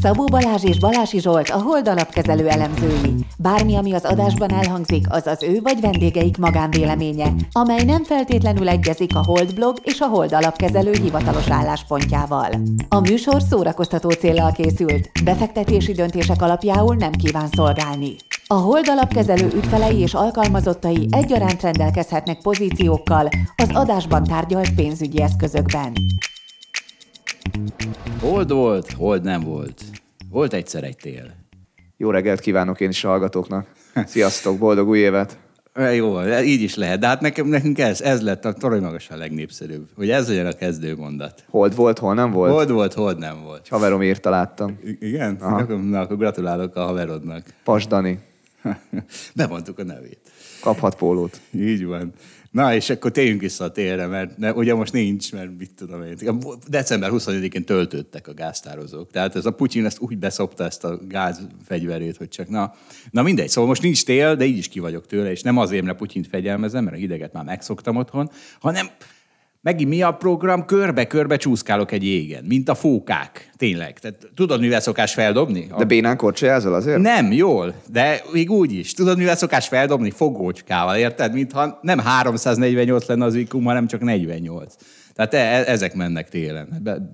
Szabó Balázs és Balási Zsolt a Hold alapkezelő elemzői. Bármi, ami az adásban elhangzik, az az ő vagy vendégeik magánvéleménye, amely nem feltétlenül egyezik a Hold blog és a Hold alapkezelő hivatalos álláspontjával. A műsor szórakoztató célral készült, befektetési döntések alapjául nem kíván szolgálni. A Hold alapkezelő ügyfelei és alkalmazottai egyaránt rendelkezhetnek pozíciókkal az adásban tárgyalt pénzügyi eszközökben. Hold volt, hold nem volt. Volt egyszer egy tél. Jó reggelt kívánok én is a hallgatóknak. Sziasztok, boldog új évet! E, Jó, így is lehet. De hát nekem, nekünk ez, ez lett a torony magas a legnépszerűbb. Hogy ez legyen a kezdő mondat. Hold volt, hol nem volt? Hold volt, hold nem volt. Haverom írta, láttam. I- Igen? Akkor, na, akkor gratulálok a haverodnak. Pas Dani. Bemondtuk a nevét. Kaphat pólót. Így van. Na, és akkor térjünk vissza a térre, mert ne, ugye most nincs, mert mit tudom én. December 25-én töltődtek a gáztározók. Tehát ez a Putyin ezt úgy beszopta ezt a gázfegyverét, hogy csak na. Na mindegy, szóval most nincs tél, de így is ki vagyok tőle, és nem azért, mert Putyint fegyelmezem, mert a hideget már megszoktam otthon, hanem megint mi a program? Körbe-körbe csúszkálok egy jégen, mint a fókák. Tényleg. Tehát, tudod, mivel szokás feldobni? De bénán korcsolyázol azért? Nem, jól, de még úgy is. Tudod, mivel szokás feldobni? Fogócskával, érted? Mintha nem 348 lenne az iq hanem csak 48. Tehát e- ezek mennek télen. Be-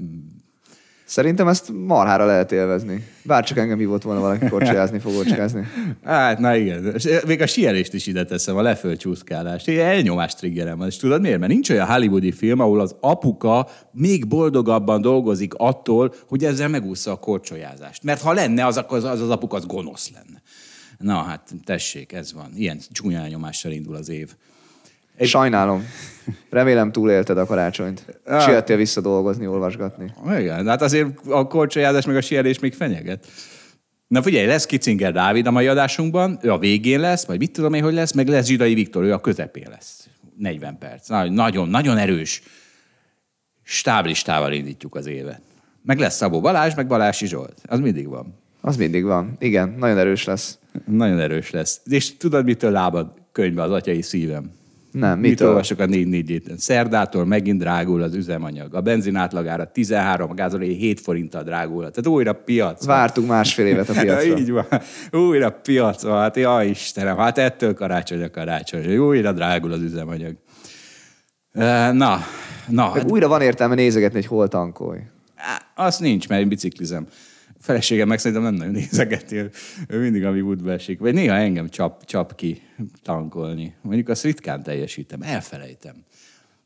Szerintem ezt marhára lehet élvezni. Bár csak engem hívott volna valaki korcsolyázni, fogócskázni. Hát, na igen. És Még a sielést is ide teszem, a lefölcsúszkálást. Ilyen elnyomás triggerem van. És tudod miért? Mert nincs olyan hollywoodi film, ahol az apuka még boldogabban dolgozik attól, hogy ezzel megúszza a korcsolyázást. Mert ha lenne, az az, az, az apuka az gonosz lenne. Na hát, tessék, ez van. Ilyen csúnya elnyomással indul az év. Sajnálom. Remélem túlélted a karácsonyt. Siettél vissza dolgozni, olvasgatni. Igen, hát azért a korcsolyázás meg a sielés még fenyeget. Na figyelj, lesz Kicinger Dávid a mai adásunkban, ő a végén lesz, vagy mit tudom én, hogy lesz, meg lesz Zsidai Viktor, ő a közepén lesz. 40 perc. Na, Nagyon, nagyon erős stáblistával indítjuk az évet. Meg lesz Szabó Balázs, meg Balási Zsolt. Az mindig van. Az mindig van. Igen, nagyon erős lesz. Nagyon erős lesz. És tudod, mitől lábad könyve az atyai szívem? Nem, Mit mitől? olvasok a 4 4 Szerdától megint drágul az üzemanyag. A benzin átlagára 13, a gázolé 7 forinttal drágul. Tehát újra piac. van. Vártunk másfél évet a piacra. így van. Újra piac van. Hát, ja Istenem, hát ettől karácsony a karácsony. Újra drágul az üzemanyag. Na, na, hát, újra van értelme nézegetni, hogy hol tankolj. á, az nincs, mert én biciklizem. Feleségem meg szerintem nem nagyon nézegeti, ő- mindig ami útba esik. Vagy néha engem csap, csap ki tankolni. Mondjuk azt ritkán teljesítem, elfelejtem.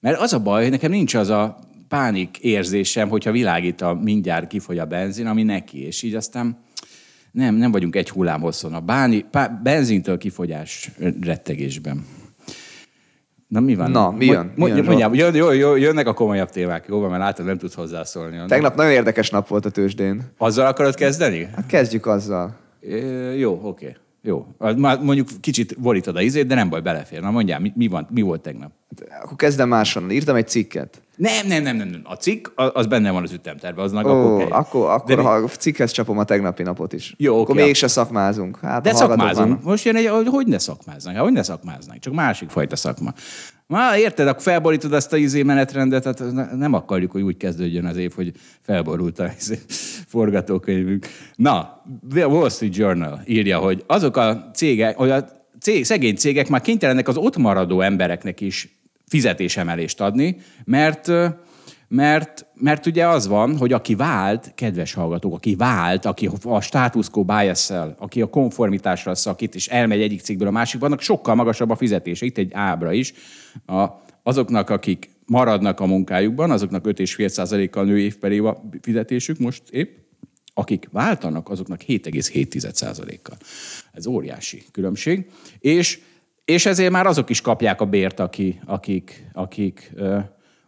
Mert az a baj, hogy nekem nincs az a pánik érzésem, hogyha világít a mindjárt kifogy a benzin, ami neki, és így aztán nem, nem vagyunk egy hullámhosszon. A báni, benzintől kifogyás rettegésben. Na mi van? Na, mi jön? Mi jön, mondjál, jön, jó, jönnek a komolyabb témák, jó, mert látod, nem tudsz hozzászólni. Tegnap nagyon érdekes nap volt a tőzsdén. Azzal akarod kezdeni? Hát kezdjük azzal. Ö, Jó, oké. Jó. Az Már mondjuk kicsit borítod a izét, de nem baj, belefér. Na mondjál, mi, mi, van, mi volt tegnap? Akkor kezdem máshonnan. Írtam egy cikket. Nem, nem, nem, nem, nem. A cikk, az benne van az ütemterve, aznak Ó, akkor akkor, akkor De ha a cikkhez csapom a tegnapi napot is. Jó, Akkor oké. mégse szakmázunk. Hát, De szakmázunk. vannak. Most jön egy, hogy hogy ne szakmáznak? Hát, hogy ne szakmáznak? Csak másik fajta szakma. Már érted, akkor felborítod ezt a izé menetrendet, ne- nem akarjuk, hogy úgy kezdődjön az év, hogy felborult a izé forgatókönyvünk. Na, Wall Street Journal írja, hogy azok a cégek, hogy a cég, szegény cégek már kénytelenek az ott maradó embereknek is fizetésemelést adni, mert mert, mert ugye az van, hogy aki vált, kedves hallgatók, aki vált, aki a status quo bias aki a konformitásra szakít, és elmegy egyik cégből a másikba, annak sokkal magasabb a fizetése. Itt egy ábra is. A, azoknak, akik maradnak a munkájukban, azoknak 5,5%-kal nő év per év a fizetésük most épp, akik váltanak, azoknak 7,7%-kal. Ez óriási különbség. És, és ezért már azok is kapják a bért, aki, akik, akik, ö,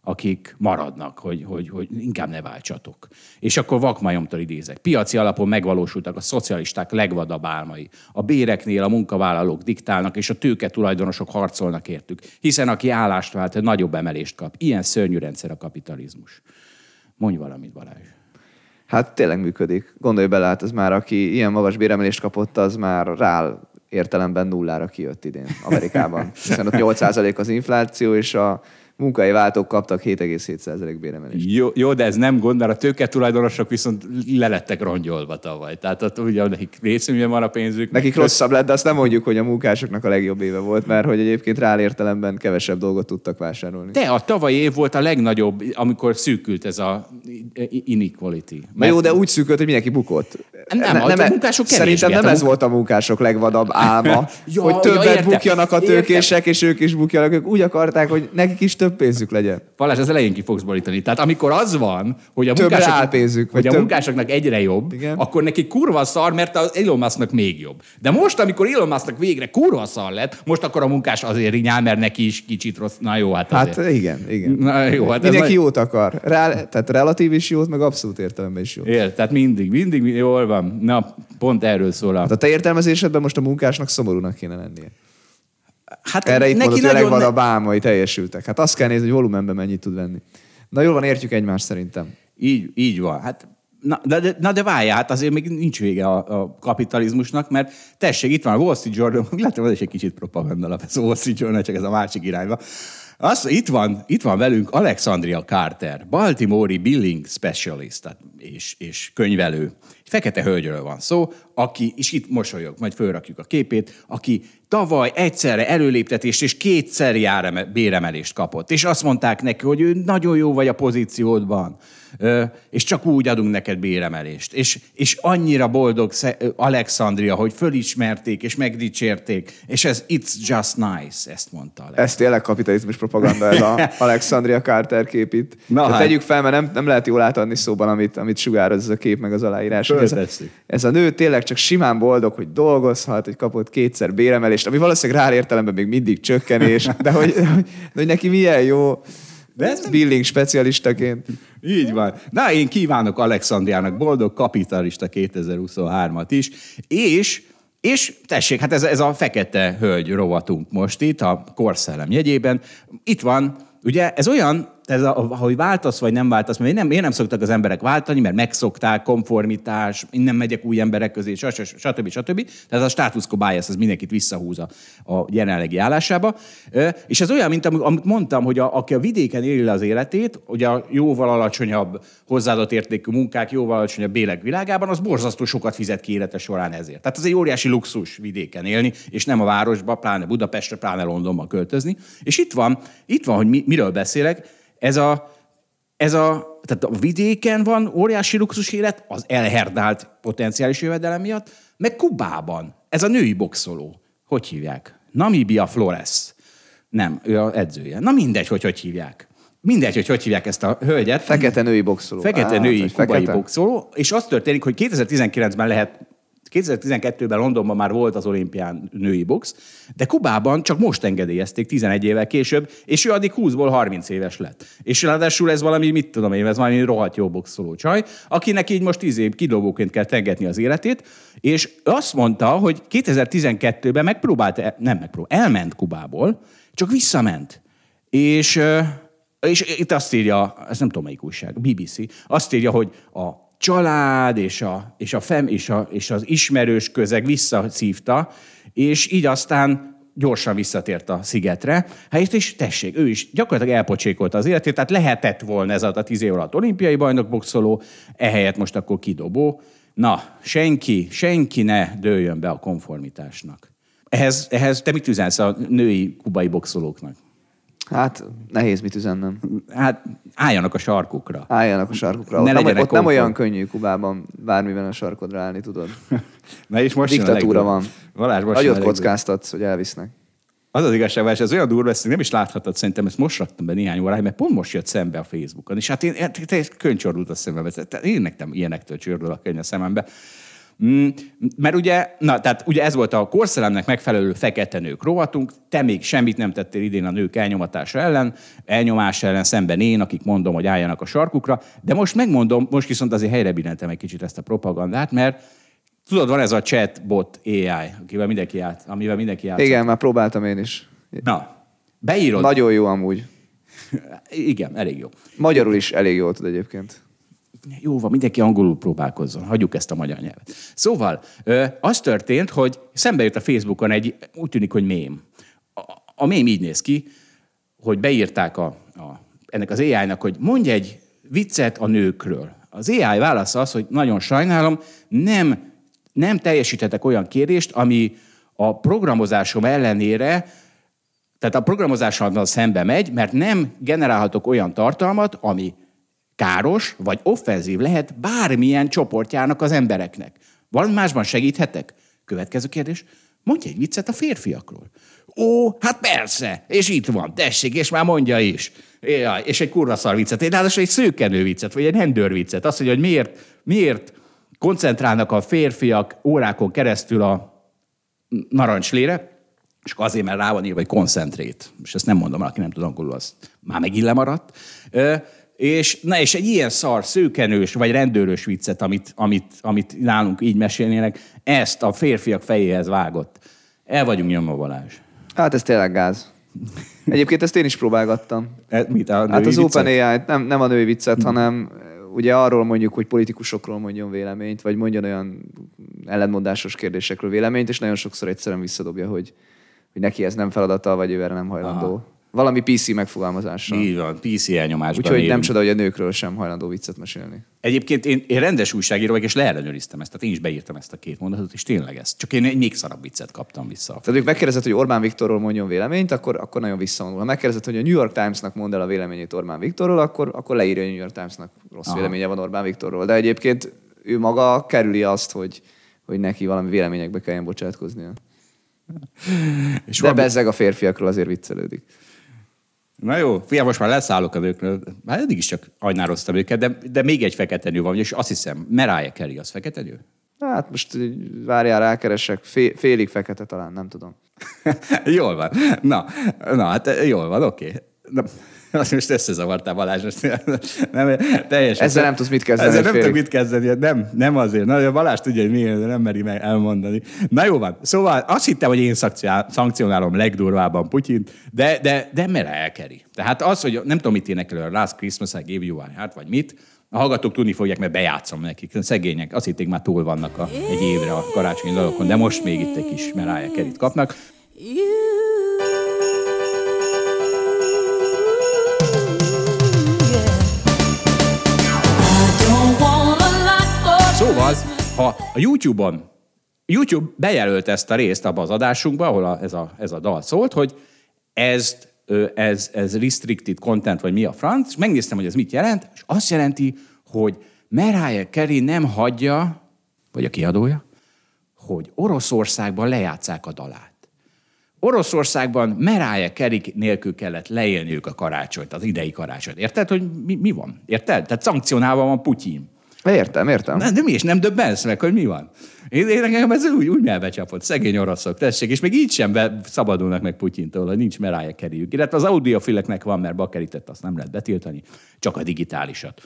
akik maradnak, hogy, hogy, hogy inkább ne váltsatok. És akkor vakmajomtól idézek. Piaci alapon megvalósultak a szocialisták legvadabb álmai. A béreknél a munkavállalók diktálnak, és a tőke tulajdonosok harcolnak értük. Hiszen aki állást vált, nagyobb emelést kap. Ilyen szörnyű rendszer a kapitalizmus. Mondj valamit, Balázs. Hát tényleg működik. Gondolj bele, hát ez már, aki ilyen magas béremelést kapott, az már rá értelemben nullára kijött idén Amerikában. Hiszen ott 8% az infláció, és a munkai váltók kaptak 7,7% béremelést. Jó, jó, de ez nem gond, mert a tőke tulajdonosok viszont lelettek rongyolva tavaly. Tehát ott ugye nekik részünkben van a pénzük. Nekik rosszabb lett, de azt nem mondjuk, hogy a munkásoknak a legjobb éve volt, mert hogy egyébként rá értelemben kevesebb dolgot tudtak vásárolni. De a tavalyi év volt a legnagyobb, amikor szűkült ez a inequality. Na jó, de úgy szűkült, hogy mindenki bukott. Nem, a e- munkások Szerintem nem a ez volt a munkások legvadabb álma, Ja, hogy ja, többet értem. bukjanak a tőkések, és ők is bukjanak. Ők úgy akarták, hogy nekik is több pénzük legyen. Balázs, az elején ki fogsz borítani. Tehát amikor az van, hogy a, Több munkások, reálpénzük, hogy a több- munkásoknak egyre jobb, Igen. akkor neki kurva szar, mert az Elon Musknak még jobb. De most, amikor Elon Musknak végre kurva szar lett, most akkor a munkás azért rinyál, mert neki is kicsit rossz. Na jó, hát azért. Hát igen, igen. Na jó, hát Mindenki nagy- jót akar. Rá, tehát relatív is jót, meg abszolút értelemben is jót. Él, tehát mindig, mindig jól van. Na, pont erről szól a... Hát a te értelmezésedben most a munkásnak szomorúnak kéne lennie. Hát Erre itt hogy a nagyon legvadabb álmai teljesültek. Hát azt kell nézni, hogy volumenben mennyit tud venni. Na jól van, értjük egymást szerintem. Így, így van. Hát, na, de, na de várjál, hát azért még nincs vége a, a kapitalizmusnak, mert tessék, itt van a Wall Street Journal, látom, ez is egy kicsit propaganda alap, ez a Wall Street Journal, csak ez a másik irányba. Azt, itt, van, itt van velünk Alexandria Carter, Baltimore Billing Specialist tehát- és, és könyvelő. Fekete hölgyről van szó, aki, és itt mosolyog, majd fölrakjuk a képét, aki tavaly egyszerre előléptetést és kétszer jár béremelést kapott. És azt mondták neki, hogy ő nagyon jó vagy a pozíciódban, és csak úgy adunk neked béremelést. És, és annyira boldog Alexandria, hogy fölismerték és megdicsérték, és ez it's just nice, ezt mondta Alex. Ez tényleg kapitalizmus propaganda, ez a Alexandria Carter kép itt. Na hát. tegyük fel, mert nem, nem lehet jól átadni szóban, amit, amit sugároz ez a kép, meg az aláírás. Ez a, ez a nő tényleg csak simán boldog, hogy dolgozhat, hogy kapott kétszer béremelést, ami valószínűleg rá értelemben még mindig csökkenés, de hogy, de hogy neki milyen jó De ez billing specialistaként. Így van. Na, én kívánok Alexandriának boldog kapitalista 2023-at is, és és tessék, hát ez, ez a fekete hölgy rovatunk most itt, a korszellem jegyében. Itt van, ugye ez olyan, ez a, hogy váltasz vagy nem váltasz, mert nem, miért nem szoktak az emberek váltani, mert megszokták, konformitás, innen megyek új emberek közé, stb. stb. stb. Tehát a status quo bias, ez mindenkit visszahúz a, a jelenlegi állásába. És ez olyan, mint amit mondtam, hogy a, aki a vidéken éli az életét, ugye a jóval alacsonyabb hozzáadott értékű munkák, jóval alacsonyabb bélek világában, az borzasztó sokat fizet ki élete során ezért. Tehát ez egy óriási luxus vidéken élni, és nem a városba, pláne Budapestre, pláne Londonba költözni. És itt van, itt van, hogy mi, miről beszélek, ez a, ez a, tehát a vidéken van óriási luxus élet, az elherdált potenciális jövedelem miatt, meg Kubában. Ez a női boxoló. Hogy hívják? Namibia Flores. Nem, ő a edzője. Na mindegy, hogy hogy hívják. Mindegy, hogy hogy hívják ezt a hölgyet. Fekete női boxoló. Fekete Á, női hogy kubai fekete? boxoló, és az történik, hogy 2019-ben lehet 2012-ben Londonban már volt az olimpián női box, de Kubában csak most engedélyezték 11 évvel később, és ő addig 20-ból 30 éves lett. És ráadásul ez valami, mit tudom én, ez valami rohadt jó boxoló csaj, akinek így most 10 év kidobóként kell tengetni az életét, és azt mondta, hogy 2012-ben megpróbált, nem megpróbált, elment Kubából, csak visszament. És és itt azt írja, ez nem tudom melyik újság, BBC, azt írja, hogy a család és, a, és, a fem, és, a, és az ismerős közeg visszaszívta, és így aztán gyorsan visszatért a szigetre. Hát és tessék, ő is gyakorlatilag elpocsékolta az életét, tehát lehetett volna ez alatt a tíz év alatt olimpiai bajnok boxoló, ehelyett most akkor kidobó. Na, senki, senki ne dőljön be a konformitásnak. Ehhez, ehhez te mit üzensz a női kubai boxolóknak? Hát nehéz mit üzennem. Hát álljanak a sarkukra. Álljanak a sarkukra. Ne Ott, nem, ott nem olyan könnyű Kubában bármiben a sarkodra állni, tudod. Na és most Diktatúra van. Balázs, most Nagyot kockáztatsz, hogy elvisznek. Az az igazság, és ez olyan durva, ezt nem is láthatod, szerintem ezt most raktam be néhány óráig, mert pont most jött szembe a Facebookon, és hát én, hát te könycsordult a szemembe, én nekem ilyenektől csordul a könyv a szemembe. Mm, mert ugye, na, tehát ugye ez volt a korszellemnek megfelelő fekete nők rovatunk, te még semmit nem tettél idén a nők elnyomatása ellen, elnyomása ellen szemben én, akik mondom, hogy álljanak a sarkukra, de most megmondom, most viszont azért helyre billentem egy kicsit ezt a propagandát, mert tudod, van ez a chatbot AI, akivel mindenki ját, amivel mindenki játszik. Igen, már próbáltam én is. Na, beírod. Nagyon jó amúgy. Igen, elég jó. Magyarul is elég jól tud egyébként. Jó van, mindenki angolul próbálkozzon, hagyjuk ezt a magyar nyelvet. Szóval, az történt, hogy szembe jött a Facebookon egy, úgy tűnik, hogy mém. A, a mém így néz ki, hogy beírták a, a, ennek az AI-nak, hogy mondj egy viccet a nőkről. Az AI válasza az, hogy nagyon sajnálom, nem, nem teljesítetek olyan kérést, ami a programozásom ellenére, tehát a programozással szembe megy, mert nem generálhatok olyan tartalmat, ami káros vagy offenzív lehet bármilyen csoportjának az embereknek. Valami másban segíthetek? Következő kérdés. Mondja egy viccet a férfiakról. Ó, hát persze, és itt van, tessék, és már mondja is. Jaj, és egy kurva szar viccet, én ráadásul egy szőkenő viccet, vagy egy rendőr viccet. Azt mondja, hogy miért, miért koncentrálnak a férfiak órákon keresztül a narancslére, és azért, mert rá van írva, hogy koncentrét. És ezt nem mondom, aki nem tud angolul, azt már megint lemaradt. És, na, és egy ilyen szar, szőkenős vagy rendőrös viccet, amit, amit, amit nálunk így mesélnének, ezt a férfiak fejéhez vágott. El vagyunk nyomva, Balázs. Hát ez tényleg gáz. Egyébként ezt én is próbálgattam. E, mit, a hát az OpenAI, nem, nem a női viccet, hmm. hanem ugye arról mondjuk, hogy politikusokról mondjon véleményt, vagy mondjon olyan ellentmondásos kérdésekről véleményt, és nagyon sokszor egyszerűen visszadobja, hogy, hogy neki ez nem feladata, vagy ő erre nem hajlandó. Aha. Valami PC megfogalmazással. Így van, PC elnyomásban Úgyhogy nem csoda, hogy a nőkről sem hajlandó viccet mesélni. Egyébként én, én rendes újságíró vagyok, és leellenőriztem ezt. Tehát én is beírtam ezt a két mondatot, és tényleg ez. Csak én egy még szarabb viccet kaptam vissza. Tehát ők megkérdezett, hogy Orbán Viktorról mondjon véleményt, akkor, akkor nagyon visszavonul. Ha megkérdezett, hogy a New York Timesnak mond el a véleményét Orbán Viktorról, akkor, akkor leírja, hogy a New York Timesnak rossz Aha. véleménye van Orbán Viktorról. De egyébként ő maga kerüli azt, hogy, hogy neki valami véleményekbe kelljen bocsátkoznia. És De bezzeg a férfiakról azért viccelődik. Na jó, fiam, most már leszállok a nőkről. Hát eddig is csak ajnároztam őket, de, de még egy fekete nő van, és azt hiszem, Mariah Carey az fekete nő? Hát most várjál, rákeresek. Fél, félig fekete talán, nem tudom. jól van. Na, na hát jól van, oké. Okay. Azt most összezavartál Balázs, nem, teljesen. Ezzel nem tudsz mit kezdeni. Ezzel nem tudok mit kezdeni, nem, nem azért. Na, Balázs tudja, hogy miért, de nem meri meg elmondani. Na jó van, szóval azt hittem, hogy én szankcionálom legdurvábban Putyint, de, de, de mere elkeri. Tehát az, hogy nem tudom, mit énekel a Last Christmas, I gave you hát vagy mit, a hallgatók tudni fogják, mert bejátszom nekik. Szegények, azt hitték már túl vannak a, egy évre a karácsonyi dalokon, de most még itt egy kis Mariah Carey-t kapnak. Szóval, ha a YouTube-on YouTube bejelölt ezt a részt abban az adásunkban, ahol a, ez, a, ez a dal szólt, hogy ez, ez, ez restricted content, vagy mi a franc, és megnéztem, hogy ez mit jelent, és azt jelenti, hogy Mariah Carey nem hagyja, vagy a kiadója, hogy Oroszországban lejátszák a dalát. Oroszországban Mariah Carey nélkül kellett leélniük a karácsonyt, az idei karácsonyt. Érted, hogy mi, mi van? Érted? Tehát szankcionálva van Putyin. Értem, értem. De, de mi is nem döbbensz meg, hogy mi van? Én, én nekem ez úgy, úgy melbecsapott. Szegény oroszok, tessék, és még így sem be, szabadulnak meg Putyintól, hogy nincs merája kerüljük. Illetve az audiofileknek van, mert bakerített, azt nem lehet betiltani, csak a digitálisat.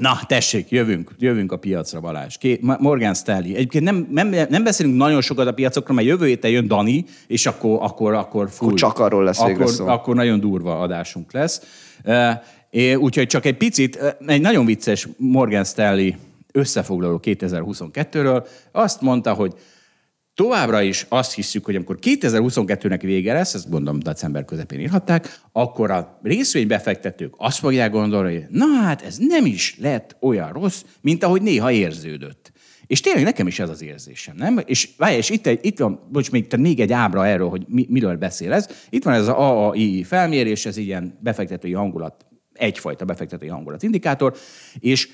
Na, tessék, jövünk, jövünk a piacra, Balázs. Ké, Morgan Stanley. Egyébként nem, nem, nem beszélünk nagyon sokat a piacokról, mert jövő héten jön Dani, és akkor, akkor, akkor, full, akkor csak arról lesz akkor, akkor nagyon durva adásunk lesz. Úgyhogy csak egy picit, egy nagyon vicces Morgan Stanley összefoglaló 2022-ről azt mondta, hogy továbbra is azt hiszük, hogy amikor 2022-nek vége lesz, ezt gondolom december közepén írhatták, akkor a részvénybefektetők azt fogják gondolni, hogy na hát ez nem is lett olyan rossz, mint ahogy néha érződött. És tényleg nekem is ez az érzésem, nem? És várj, és itt, itt van, bocs, még, még egy ábra erről, hogy mi, miről beszél ez. Itt van ez az AAI felmérés, ez ilyen befektetői hangulat egyfajta befektetői hangulatindikátor, és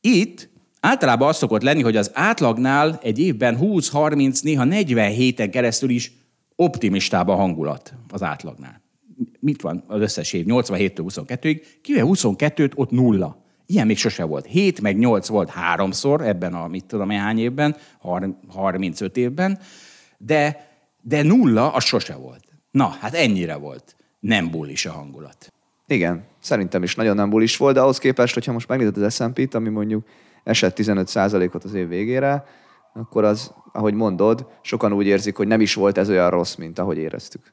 itt általában az szokott lenni, hogy az átlagnál egy évben 20-30, néha 40 héten keresztül is optimistább a hangulat az átlagnál. Mit van az összes év? 87-től 22-ig, kivel 22-t ott nulla. Ilyen még sose volt. 7 meg 8 volt háromszor ebben a, mit tudom, hány évben, 35 évben, de, de nulla az sose volt. Na, hát ennyire volt. Nem bullis a hangulat. Igen, szerintem is nagyon nem bulis volt, de ahhoz képest, hogyha most megnézed az S&P-t, ami mondjuk esett 15%-ot az év végére, akkor az, ahogy mondod, sokan úgy érzik, hogy nem is volt ez olyan rossz, mint ahogy éreztük.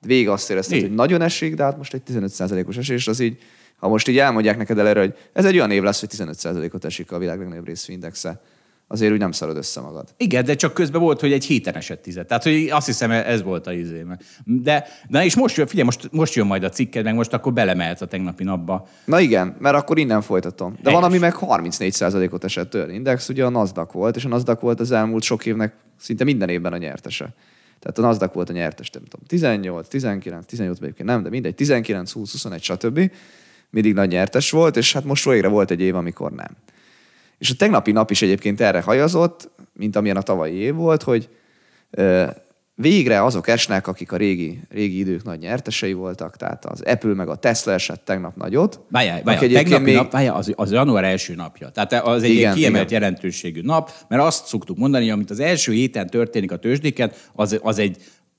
Végig azt érezted, hogy nagyon esik, de hát most egy 15%-os esés, az így Ha most így elmondják neked előre, hogy ez egy olyan év lesz, hogy 15%-ot esik a világ legnagyobb részvényindexe, azért úgy nem szarod össze magad. Igen, de csak közben volt, hogy egy héten esett tizet. Tehát, hogy azt hiszem, ez volt a izé. De, de és most, figyelj, most, most jön majd a cikked, meg most akkor belemehetsz a tegnapi napba. Na igen, mert akkor innen folytatom. De Helyes. van, ami meg 34%-ot esett tőle. Index ugye a Nasdaq volt, és a Nasdaq volt az elmúlt sok évnek szinte minden évben a nyertese. Tehát a Nasdaq volt a nyertes, nem tudom, 18, 19, 18 egyébként nem, de mindegy, 19, 20, 21, stb. Mindig nagy nyertes volt, és hát most végre volt egy év, amikor nem. És a tegnapi nap is egyébként erre hajazott, mint amilyen a tavalyi év volt, hogy végre azok esnek, akik a régi, régi idők nagy nyertesei voltak, tehát az Apple meg a Tesla esett tegnap nagyot. Várjál, várjál, tegnapi még- nap, várjál, az, az január első napja. Tehát az egy Igen, igen, kiemelt igen. jelentőségű nap, mert azt szoktuk mondani, amit az első héten történik a tőzsdéken, az, az, egy,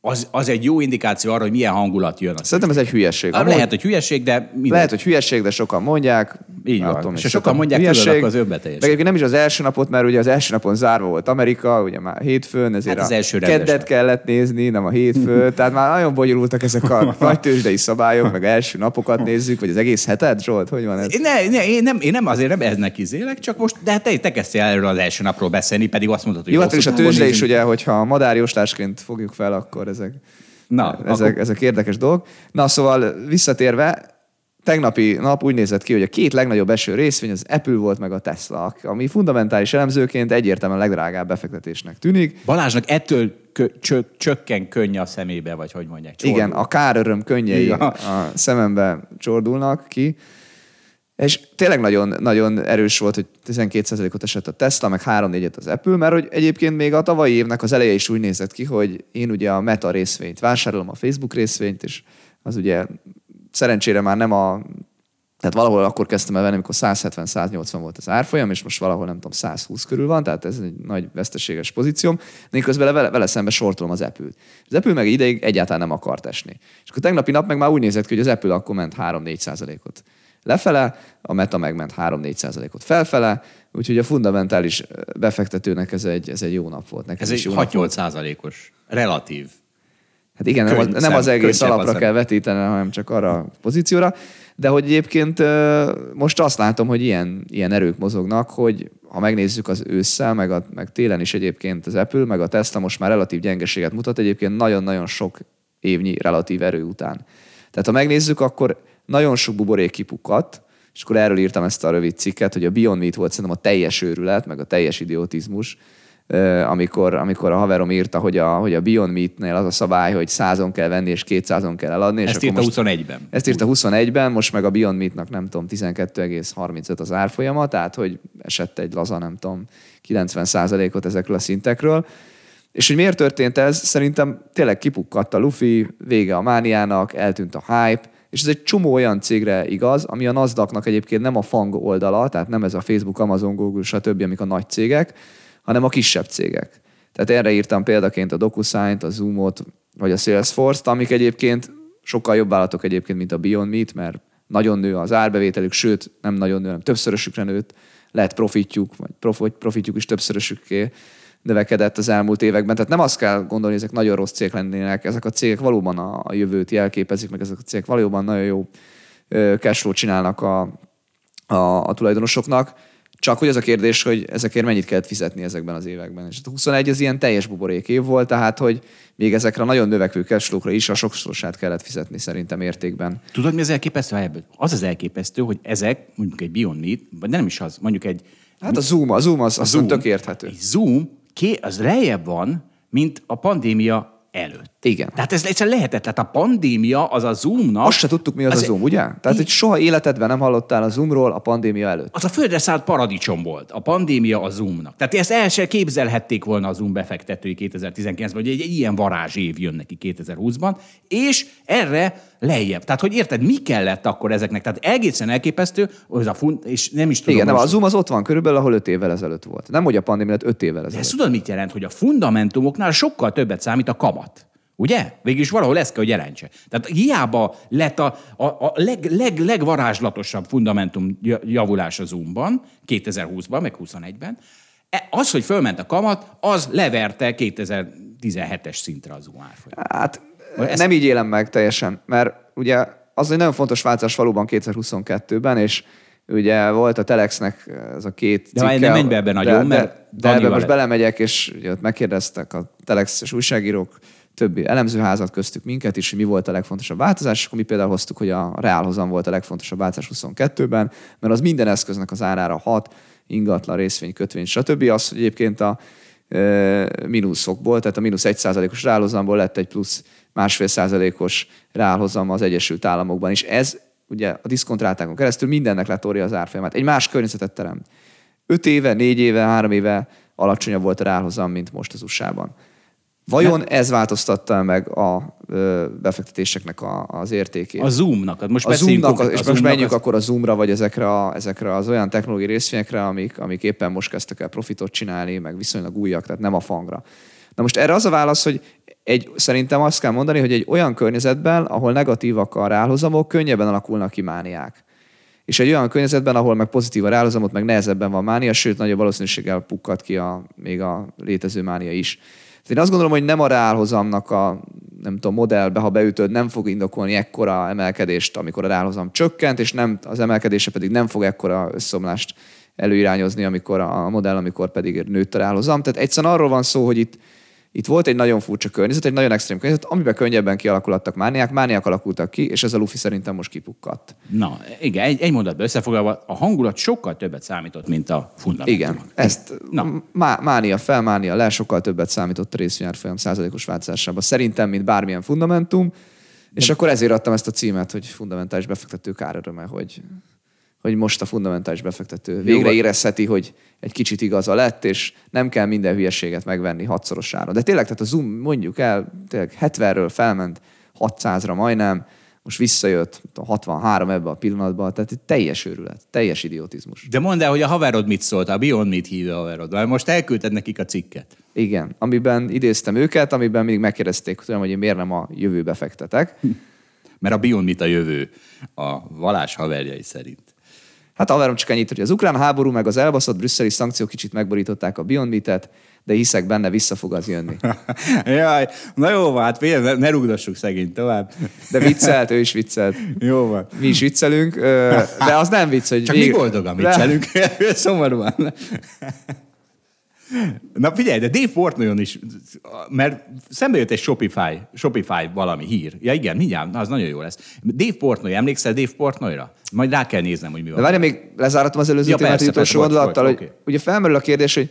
az, az egy jó indikáció arra, hogy milyen hangulat jön. A Szerintem ez egy hülyeség. Amúgy... Amúgy Lehet, hogy hülyeség, de minden. lehet, hogy hülyeség, de sokan mondják. Így Nem van. tudom, És sokan szerintem mondják, hülyeség. az önbeteljeség. Meg nem is az első napot, mert ugye az első napon zárva volt Amerika, ugye már hétfőn, ezért Hát az a első rendes keddet nap. kellett nézni, nem a hétfő. Tehát már nagyon bonyolultak ezek a nagy tőzsdei szabályok, meg első napokat nézzük, vagy az egész hetet, Zsolt, hogy van ez? Ne, ne, én, nem, én nem azért nem eznek izélek, csak most, de hát te, te kezdtél erről az első napról beszélni, pedig azt mondtad, hogy Jó, hát hosszú a tőzsde is ugye, hogyha madárjóslásként fogjuk fel, akkor ezek, Na, ezek, akkor- ezek érdekes dolgok. Na szóval visszatérve, tegnapi nap úgy nézett ki, hogy a két legnagyobb eső részvény az Apple volt meg a Tesla, ami fundamentális elemzőként egyértelműen legdrágább befektetésnek tűnik. Balázsnak ettől kö, csök, csökken könny a szemébe, vagy hogy mondják. csordul. Igen, a káröröm könnyei Ja. a szemembe csordulnak ki. És tényleg nagyon, nagyon erős volt, hogy 12%-ot esett a Tesla, meg 3-4-et az Apple, mert hogy egyébként még a tavalyi évnek az eleje is úgy nézett ki, hogy én ugye a Meta részvényt vásárolom, a Facebook részvényt, és az ugye szerencsére már nem a tehát valahol akkor kezdtem el venni, amikor 170-180 volt az árfolyam, és most valahol nem tudom, 120 körül van, tehát ez egy nagy veszteséges pozícióm. De közben vele, vele szembe sortolom az Apple-t. Az Apple meg ideig egyáltalán nem akart esni. És akkor tegnapi nap meg már úgy nézett ki, hogy az Apple akkor ment 3-4 százalékot lefele, a Meta megment 3-4 százalékot felfele, úgyhogy a fundamentális befektetőnek ez egy, ez egy jó nap volt. Nekem Ez egy jó nap volt. 6-8 százalékos relatív. Hát igen, nem az, nem az egész alapra az kell vetíteni, hanem csak arra a pozícióra. De hogy egyébként most azt látom, hogy ilyen, ilyen erők mozognak, hogy ha megnézzük az ősszel, meg, a, meg télen is egyébként az Apple, meg a Tesla most már relatív gyengeséget mutat, egyébként nagyon-nagyon sok évnyi relatív erő után. Tehát ha megnézzük, akkor nagyon sok buborék kipukkadt, és akkor erről írtam ezt a rövid cikket, hogy a Beyond Meat volt szerintem a teljes őrület, meg a teljes idiotizmus, amikor, amikor a haverom írta, hogy a, hogy a Beyond Meat-nél az a szabály, hogy százon kell venni, és 200-on kell eladni. és Ezt akkor írta most, 21-ben. ezt írta 21-ben, most meg a Beyond Meat-nak nem tudom, 12,35 az árfolyama, tehát hogy esett egy laza, nem tudom, 90%-ot ezekről a szintekről. És hogy miért történt ez? Szerintem tényleg kipukkadt a Luffy, vége a mániának, eltűnt a hype, és ez egy csomó olyan cégre igaz, ami a Nasdaqnak egyébként nem a fang oldala, tehát nem ez a Facebook, Amazon, Google, stb., amik a nagy cégek, hanem a kisebb cégek. Tehát erre írtam példaként a DocuSign-t, a Zoomot, vagy a Salesforce-t, amik egyébként sokkal jobb állatok egyébként, mint a Beyond Meat, mert nagyon nő az árbevételük, sőt, nem nagyon nő, hanem többszörösükre nőtt, lehet profitjuk, vagy profit, profitjuk is többszörösükké növekedett az elmúlt években. Tehát nem azt kell gondolni, hogy ezek nagyon rossz cégek lennének, ezek a cégek valóban a, a jövőt jelképezik, meg ezek a cégek valóban nagyon jó cashflow csinálnak a, a, a tulajdonosoknak. Csak hogy az a kérdés, hogy ezekért mennyit kellett fizetni ezekben az években. És a 21 az ilyen teljes buborék év volt, tehát hogy még ezekre a nagyon növekvő cashflow-kra is a sokszorosát kellett fizetni szerintem értékben. Tudod, mi az elképesztő? Ebből? Az az elképesztő, hogy ezek, mondjuk egy Beyond Meat, vagy nem is az, mondjuk egy Hát a Zoom, a Zoom az, az Zoom, tök érthető. Egy Zoom, ké, az lejjebb van, mint a pandémia előtt. Igen. Tehát ez egyszerűen lehetetlen. Tehát a pandémia az a Zoomnak... Azt se tudtuk, mi az, az a Zoom, ugye? Tehát, hogy soha életedben nem hallottál a Zoomról a pandémia előtt. az a földre szállt paradicsom volt, a pandémia a Zoomnak. Tehát ezt el se képzelhették volna a Zoom befektetői 2019-ben, hogy egy, egy ilyen varázsév jön neki 2020-ban, és erre lejjebb. Tehát, hogy érted, mi kellett akkor ezeknek? Tehát egészen elképesztő, az a fun- és nem is tudom. Igen, nem, a Zoom az ott van körülbelül, ahol öt évvel ezelőtt volt. Nem, hogy a pandémia előtt öt évvel De ezelőtt. ezt tudod, mit jelent? Hogy a fundamentumoknál sokkal többet számít a kamat. Ugye? Végülis valahol ezt kell, hogy jelentse. Tehát hiába lett a, a, a leg, leg, legvarázslatosabb fundamentum ja- javulás a Zoomban, 2020-ban, meg 21-ben, e- az, hogy fölment a kamat, az leverte 2017-es szintre az Zoom árfolyam. Hát ezt- nem így élem meg teljesen, mert ugye az egy nagyon fontos változás valóban 2022-ben, és ugye volt a Telexnek ez a két De cikke, nem menj be ebben nagyon, de, mert de, de ebben most belemegyek, és ugye ott megkérdeztek a Telexes újságírók, többi elemzőházat köztük minket is, hogy mi volt a legfontosabb változás, és akkor mi például hoztuk, hogy a reálhozam volt a legfontosabb változás 22-ben, mert az minden eszköznek az árára hat, ingatlan, részvény, kötvény, stb. Az, hogy egyébként a mínuszokból, tehát a mínusz egy százalékos reálhozamból lett egy plusz másfél százalékos reálhozam az Egyesült Államokban is. Ez ugye a diszkontrátákon keresztül mindennek letórja az árfolyamát. Egy más környezetet teremt. Öt éve, négy éve, három éve alacsonyabb volt a reálhozam, mint most az USA-ban. Vajon ez változtatta meg a befektetéseknek a, az értékét? A Zoomnak, most a Zoomnak, a, és a most menjünk az... akkor a Zoomra, vagy ezekre, a, ezekre az olyan technológiai részvényekre, amik, amik éppen most kezdtek el profitot csinálni, meg viszonylag újak, tehát nem a fangra. Na most erre az a válasz, hogy egy, szerintem azt kell mondani, hogy egy olyan környezetben, ahol negatívak a rálhozamok, könnyebben alakulnak ki mániák. És egy olyan környezetben, ahol meg pozitív a rálhozamot, meg nehezebben van mánia, sőt, nagyobb valószínűséggel pukkad ki a, még a létező mánia is. Tehát én azt gondolom, hogy nem a reálhozamnak a nem tudom, modellbe, ha beütöd, nem fog indokolni ekkora emelkedést, amikor a reálhozam csökkent, és nem, az emelkedése pedig nem fog ekkora összomlást előirányozni, amikor a modell, amikor pedig nőtt a reálhozam. Tehát egyszerűen arról van szó, hogy itt itt volt egy nagyon furcsa környezet, egy nagyon extrém környezet, amiben könnyebben kialakultak mániák, mániák alakultak ki, és ez a Luffy szerintem most kipukkadt. Na, igen, egy, egy mondatban összefoglalva, a hangulat sokkal többet számított, mint a fundamentum. Igen, ezt Na. Má, mánia fel, mánia le, sokkal többet számított a részvényárfolyam százalékos változásában. Szerintem, mint bármilyen fundamentum, és De... akkor ezért adtam ezt a címet, hogy fundamentális befektető káröröme, hogy hogy most a fundamentális befektető végre érezheti, hogy egy kicsit igaza lett, és nem kell minden hülyeséget megvenni hatszorosára. De tényleg, tehát a Zoom mondjuk el, tényleg 70-ről felment 600-ra majdnem, most visszajött 63 ebbe a pillanatban, tehát egy teljes őrület, teljes idiotizmus. De mondd el, hogy a haverod mit szólt, a Beyond mit hívja a haverod, mert most elküldted nekik a cikket. Igen, amiben idéztem őket, amiben mindig megkérdezték, hogy én miért nem a jövőbe fektetek. Mert a Beyond mit a jövő, a valás haverjai szerint. Hát haverom csak ennyit, hogy az ukrán háború meg az elbaszott brüsszeli szankciók kicsit megborították a Beyond Meat-et, de hiszek benne, vissza fog az jönni. Jaj, na jó hát ne, ne rúgdassuk szegényt tovább. De viccelt, ő is viccelt. Jó van. Mi is viccelünk, de az nem vicc, hogy... Csak vég... mi boldogan viccelünk, szomorúan. Na figyelj, de Dave Portnoyon is, mert szembe jött egy Shopify, Shopify valami hír. Ja igen, mindjárt, az nagyon jó lesz. Dave Portnoy, emlékszel Dave Portnoyra? Majd rá kell néznem, hogy mi van. De várj, még lezáratom az előző ja, témát utolsó gondolattal, hogy okay. ugye felmerül a kérdés, hogy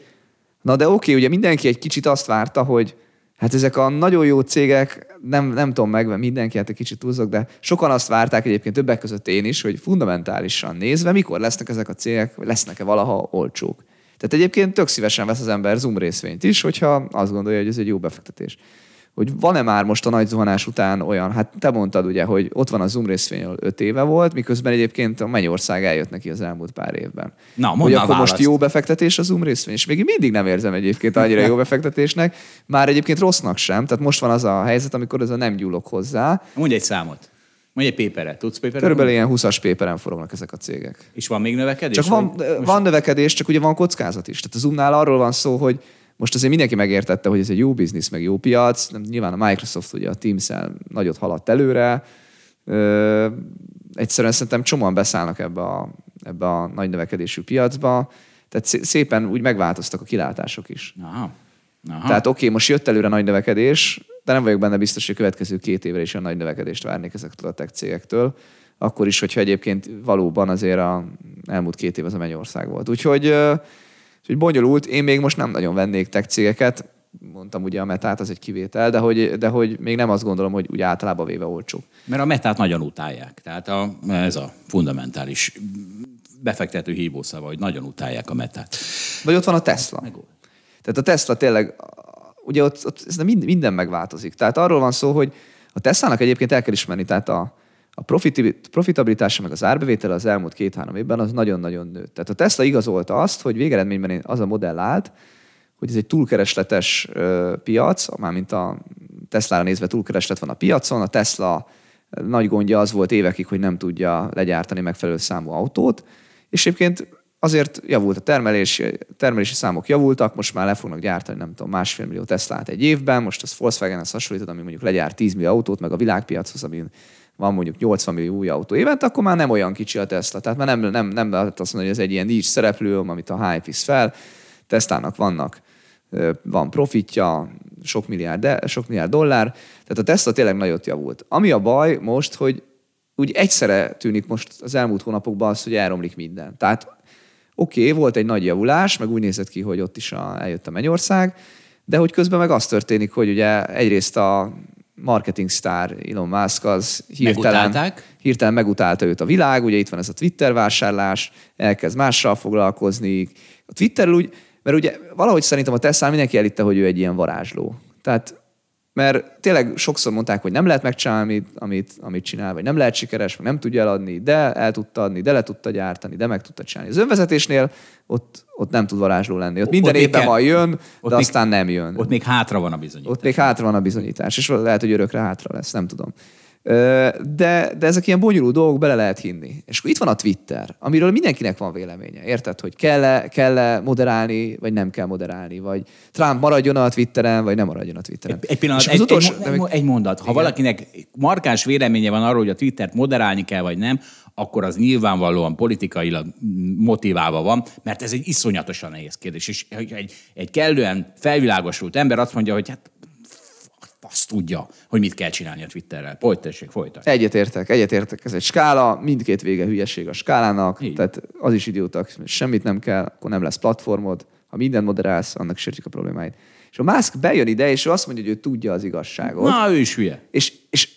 na de oké, okay, ugye mindenki egy kicsit azt várta, hogy hát ezek a nagyon jó cégek, nem, nem tudom meg, mindenki, hát egy kicsit túlzok, de sokan azt várták egyébként többek között én is, hogy fundamentálisan nézve, mikor lesznek ezek a cégek, lesznek-e valaha olcsók. Tehát egyébként tök szívesen vesz az ember Zoom részvényt is, hogyha azt gondolja, hogy ez egy jó befektetés. Hogy van-e már most a nagy zuhanás után olyan, hát te mondtad ugye, hogy ott van a Zoom részvény, 5 éve volt, miközben egyébként a Mennyország eljött neki az elmúlt pár évben. Na, hogy akkor választ. most jó befektetés a Zoom részvény, és még mindig nem érzem egyébként annyira jó befektetésnek, már egyébként rossznak sem. Tehát most van az a helyzet, amikor ez a nem gyúlok hozzá. Mondj egy számot. Mondj egy péperet. Tudsz péperet? Körülbelül ilyen 20-as péperen forognak ezek a cégek. És van még növekedés? Csak van, most... van növekedés, csak ugye van kockázat is. Tehát a Zoomnál arról van szó, hogy most azért mindenki megértette, hogy ez egy jó biznisz, meg jó piac. Nyilván a Microsoft ugye a teams nagyot haladt előre. Ö, egyszerűen szerintem csomóan beszállnak ebbe a, ebbe a nagy növekedésű piacba. Tehát szépen úgy megváltoztak a kilátások is. Aha. Aha. Tehát oké, okay, most jött előre nagy növekedés, de nem vagyok benne biztos, hogy a következő két évre is a nagy növekedést várnék ezektől a tech cégektől. Akkor is, hogyha egyébként valóban azért a elmúlt két év az a mennyország volt. Úgyhogy, úgyhogy bonyolult. Én még most nem nagyon vennék tech cégeket. Mondtam ugye a metát, az egy kivétel, de hogy, de hogy még nem azt gondolom, hogy úgy általában véve olcsó. Mert a metát nagyon utálják. Tehát a, ez a fundamentális befektető hívószava, hogy nagyon utálják a metát. Vagy ott van a Tesla. Tehát a Tesla tényleg ugye ott, ott ez minden megváltozik. Tehát arról van szó, hogy a Tesla-nak egyébként el kell ismerni, tehát a, a profitabilitása meg az árbevétele az elmúlt két-három évben az nagyon-nagyon nőtt. Tehát a Tesla igazolta azt, hogy végeredményben az a modell állt, hogy ez egy túlkeresletes piac, mármint a Tesla-ra nézve túlkereslet van a piacon, a Tesla nagy gondja az volt évekig, hogy nem tudja legyártani megfelelő számú autót, és egyébként azért javult a termelés, termelési számok javultak, most már le fognak gyártani, nem tudom, másfél millió Teslát egy évben, most az Volkswagen-hez hasonlítod, ami mondjuk legyárt 10 millió autót, meg a világpiachoz, ami van mondjuk 80 millió új autó évente, akkor már nem olyan kicsi a Tesla. Tehát már nem, nem, nem lehet azt mondani, hogy ez egy ilyen nincs szereplő, amit a hype visz fel. Teslának vannak, van profitja, sok milliárd, de, sok milliárd dollár. Tehát a Tesla tényleg nagyot javult. Ami a baj most, hogy úgy egyszerre tűnik most az elmúlt hónapokban az, hogy elromlik minden. Tehát oké, okay, volt egy nagy javulás, meg úgy nézett ki, hogy ott is a, eljött a Mennyország, de hogy közben meg az történik, hogy ugye egyrészt a marketing sztár Elon Musk az hirtelen, hirtelen megutálta őt a világ, ugye itt van ez a Twitter vásárlás, elkezd mással foglalkozni. A Twitter úgy, mert ugye valahogy szerintem a Tesla mindenki elitte, hogy ő egy ilyen varázsló. Tehát mert tényleg sokszor mondták, hogy nem lehet megcsinálni, amit, amit, csinál, vagy nem lehet sikeres, vagy nem tudja eladni, de el tudta adni, de le tudta gyártani, de meg tudta csinálni. Az önvezetésnél ott, ott nem tud varázsló lenni. Ott, ott minden évben van jön, ott de még, aztán nem jön. Ott még hátra van a bizonyítás. Ott még hátra van a bizonyítás, és lehet, hogy örökre hátra lesz, nem tudom. De, de ezek ilyen bonyolult dolgok, bele lehet hinni. És akkor itt van a Twitter, amiről mindenkinek van véleménye. Érted, hogy kell-e, kell-e moderálni, vagy nem kell moderálni, vagy Trump maradjon a Twitteren, vagy nem maradjon a Twitteren. Egy, egy pillanat, egy, utolsó, egy, egy, egy mondat. Ha igen. valakinek markáns véleménye van arról, hogy a Twittert moderálni kell, vagy nem, akkor az nyilvánvalóan politikailag motiválva van, mert ez egy iszonyatosan nehéz kérdés. És egy, egy kellően felvilágosult ember azt mondja, hogy hát azt tudja, hogy mit kell csinálni a Twitterrel. Folytassék, folytassék. Egyetértek, egyetértek. Ez egy skála, mindkét vége hülyeség a skálának, Így. tehát az is idiótak, semmit nem kell, akkor nem lesz platformod. Ha mindent moderálsz, annak sértjük a problémáit. És a Musk bejön ide, és ő azt mondja, hogy ő tudja az igazságot. Na, ő is hülye. És, és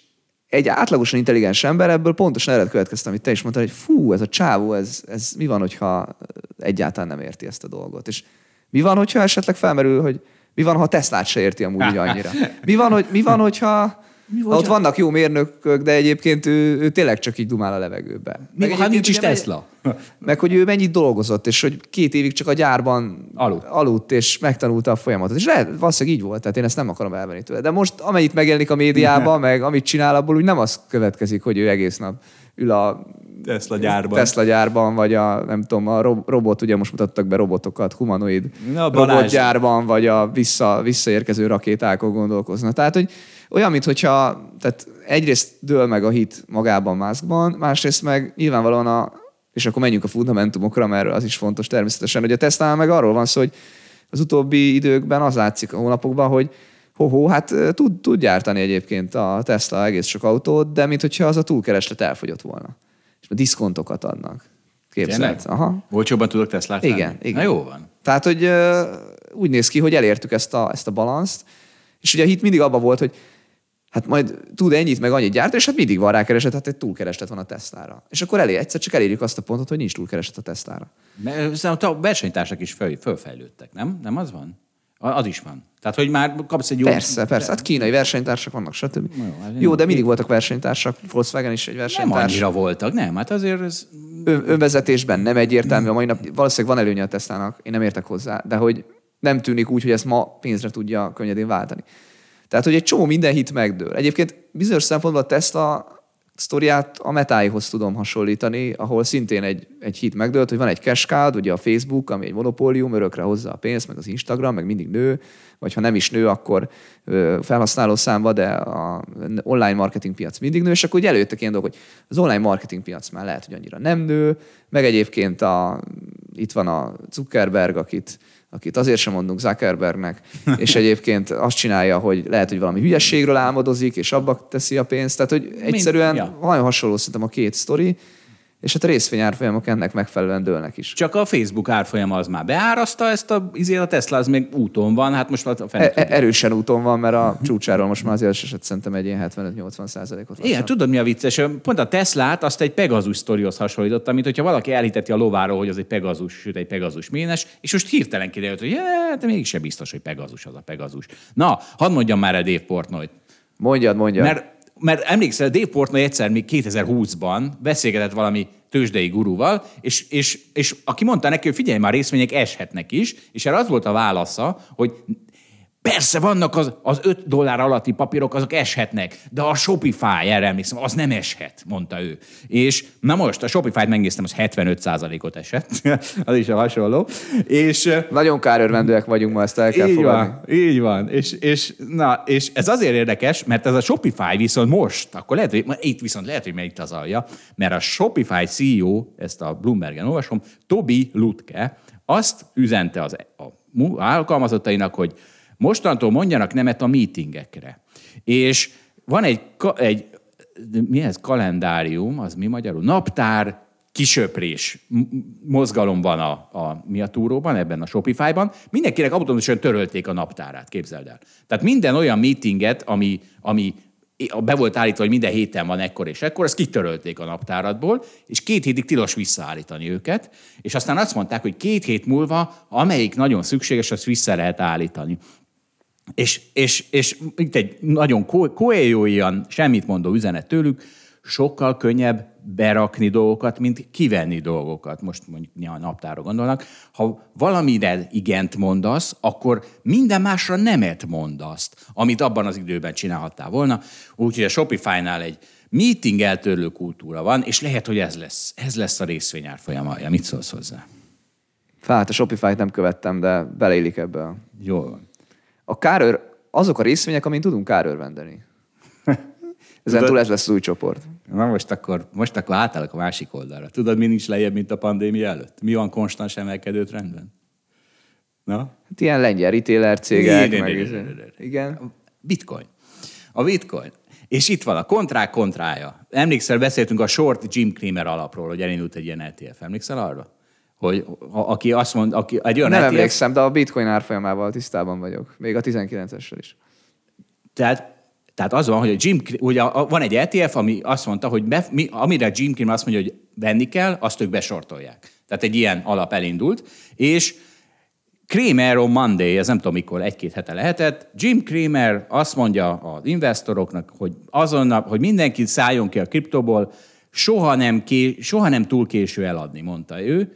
egy átlagosan intelligens ember ebből pontosan erre következtem, amit te is mondtad, hogy fú, ez a csávó, ez, ez mi van, hogyha egyáltalán nem érti ezt a dolgot. És mi van, hogyha esetleg felmerül, hogy mi van, ha Teslát se érti amúgy annyira? Mi van, hogy, mi van hogyha mi ott vannak jó mérnökök, de egyébként ő, ő tényleg csak így dumál a levegőbe. Mi, ha nincs is Tesla. Meg, meg hogy ő mennyit dolgozott, és hogy két évig csak a gyárban aludt, aludt és megtanulta a folyamatot. És lehet, valószínűleg így volt, tehát én ezt nem akarom elvenni tőle. De most amennyit megjelenik a médiában, meg amit csinál, abból úgy nem az következik, hogy ő egész nap ül a Tesla gyárban. Tesla gyárban, vagy a, nem tudom, a robot, ugye most mutattak be robotokat, humanoid Na, robotgyárban, vagy a vissza, visszaérkező rakétákon gondolkozna. Tehát, hogy olyan, mintha tehát egyrészt dől meg a hit magában Muskban, másrészt meg nyilvánvalóan a, és akkor menjünk a fundamentumokra, mert az is fontos természetesen, hogy a Tesla meg arról van szó, hogy az utóbbi időkben az látszik a hónapokban, hogy ho hát tud, tud gyártani egyébként a Tesla egész sok autót, de mintha az a túlkereslet elfogyott volna és diszkontokat adnak. Képzeld. Aha. Olcsóbban tudok Teslát Igen, venni? igen. Na jó van. Tehát, hogy úgy néz ki, hogy elértük ezt a, ezt a balanszt, és ugye itt mindig abban volt, hogy hát majd tud ennyit, meg annyit gyártani, és hát mindig van rákereset, hát egy túlkereslet van a Teslára. És akkor elé, egyszer csak elérjük azt a pontot, hogy nincs túlkereslet a Teslára. Mert a versenytársak is föl, fölfejlődtek, nem? Nem az van? Az is van. Tehát, hogy már kapsz egy jó... Persze, persze. Hát kínai versenytársak vannak, stb. Jó, hát jó de mindig voltak versenytársak. Volkswagen is egy versenytárs. Nem annyira voltak, nem. Hát azért ez... Ön, önvezetésben nem egyértelmű. A mai nap valószínűleg van előnye a Teslának, én nem értek hozzá, de hogy nem tűnik úgy, hogy ezt ma pénzre tudja könnyedén váltani. Tehát, hogy egy csomó minden hit megdől. Egyébként bizonyos szempontból a Tesla sztoriát a metáihoz tudom hasonlítani, ahol szintén egy, egy hit megdőlt, hogy van egy cashcard, ugye a Facebook, ami egy monopólium, örökre hozza a pénzt, meg az Instagram, meg mindig nő, vagy ha nem is nő, akkor felhasználó számba, de a online marketing piac mindig nő, és akkor ugye előttek ilyen dolgok, hogy az online marketing piac már lehet, hogy annyira nem nő, meg egyébként a, itt van a Zuckerberg, akit akit azért sem mondunk Zuckerbergnek, és egyébként azt csinálja, hogy lehet, hogy valami hülyességről álmodozik, és abba teszi a pénzt. Tehát, hogy egyszerűen Mind, ja. nagyon hasonló szerintem a két sztori, és hát a részvényárfolyamok ennek megfelelően dőlnek is. Csak a Facebook árfolyama az már beáraszta ezt a, izé, a Tesla, az még úton van, hát most a e- e- Erősen úton van, mert a csúcsáról most már azért eset szerintem egy ilyen 75-80 százalékot. Igen, tudod mi a vicces? Pont a Teslát azt egy Pegasus sztorihoz hasonlította, mint hogyha valaki elhiteti a lováról, hogy az egy Pegasus, sőt egy Pegasus ménes, és most hirtelen kiderült, hogy hát mégsem biztos, hogy Pegasus az a Pegasus. Na, hadd mondjam már el Dave Portnoy. Mondjad, mondjad. Mert mert emlékszel, Dave Portnoy egyszer még 2020-ban beszélgetett valami tőzsdei gurúval, és, és, és aki mondta neki, hogy figyelj már, részvények eshetnek is, és erre az volt a válasza, hogy Persze vannak az, az 5 dollár alatti papírok, azok eshetnek, de a Shopify, erre emlékszem, az nem eshet, mondta ő. És na most a Shopify-t megnéztem, az 75%-ot esett, az is a hasonló. És, Nagyon kárörvendőek vagyunk ma, ezt el kell így fogadni. van, így van. És, és, na, és ez azért érdekes, mert ez a Shopify viszont most, akkor lehet, hogy itt viszont lehet, hogy itt az alja, mert a Shopify CEO, ezt a Bloombergen olvasom, Tobi Lutke, azt üzente az a mu- alkalmazottainak, hogy mostantól mondjanak nemet a meetingekre. És van egy, egy mi ez, kalendárium, az mi magyarul? Naptár kisöprés mozgalom van a, a mi a túróban, ebben a Shopify-ban. Mindenkinek automatikusan törölték a naptárát, képzeld el. Tehát minden olyan meetinget, ami, ami be volt állítva, hogy minden héten van ekkor és ekkor, ezt kitörölték a naptáradból, és két hétig tilos visszaállítani őket, és aztán azt mondták, hogy két hét múlva, amelyik nagyon szükséges, azt vissza lehet állítani. És, és, és itt egy nagyon koéjóian semmit mondó üzenet tőlük, sokkal könnyebb berakni dolgokat, mint kivenni dolgokat. Most mondjuk a naptára gondolnak. Ha valamire igent mondasz, akkor minden másra nemet mondasz, amit abban az időben csinálhattál volna. Úgyhogy a Shopify-nál egy meeting eltörlő kultúra van, és lehet, hogy ez lesz, ez lesz a részvényár folyamaya. Mit szólsz hozzá? Hát a Shopify-t nem követtem, de beleillik ebbe. Jól van. A kárőr, azok a részvények, amin tudunk kárőrvendeni. Ezen túl ez lesz az új csoport. Na most akkor, most akkor átállok a másik oldalra. Tudod, mi nincs lejjebb, mint a pandémia előtt? Mi van konstans emelkedő trendben? Na? Hát ilyen lengyel retailer cégek, igen, igen. Igen. Bitcoin. A bitcoin. És itt van a kontrák kontrája. Emlékszel, beszéltünk a short Jim Cramer alapról, hogy elindult egy ilyen ETF. Emlékszel arra? Hogy ha, aki azt mond, aki egy olyan Nem ETF, emlékszem, de a bitcoin árfolyamával tisztában vagyok. Még a 19-essel is. Tehát, tehát az van, hogy a Jim, ugye a- van egy ETF, ami azt mondta, hogy be, mi, amire Jim Cramer azt mondja, hogy venni kell, azt ők besortolják. Tehát egy ilyen alap elindult, és Kramer on Monday, ez nem tudom mikor, egy-két hete lehetett. Jim Kramer azt mondja az investoroknak, hogy azonnal, hogy mindenki szálljon ki a kriptóból, soha nem, ké, soha nem túl késő eladni, mondta ő.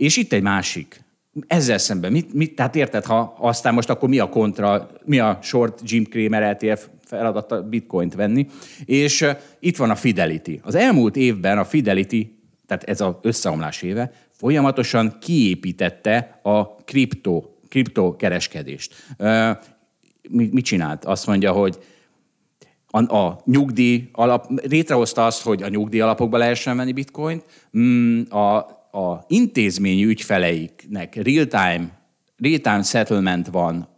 És itt egy másik. Ezzel szemben, mit, mit, tehát érted, ha aztán most akkor mi a kontra, mi a short Jim Cramer ETF feladata bitcoint venni, és itt van a Fidelity. Az elmúlt évben a Fidelity, tehát ez az összeomlás éve, folyamatosan kiépítette a kriptó, kriptokereskedést. Mit, mit csinált? Azt mondja, hogy a, a nyugdíj alap, létrehozta azt, hogy a nyugdíj alapokba lehessen venni bitcoint, Mm, a, a intézményi ügyfeleiknek real-time, real-time settlement van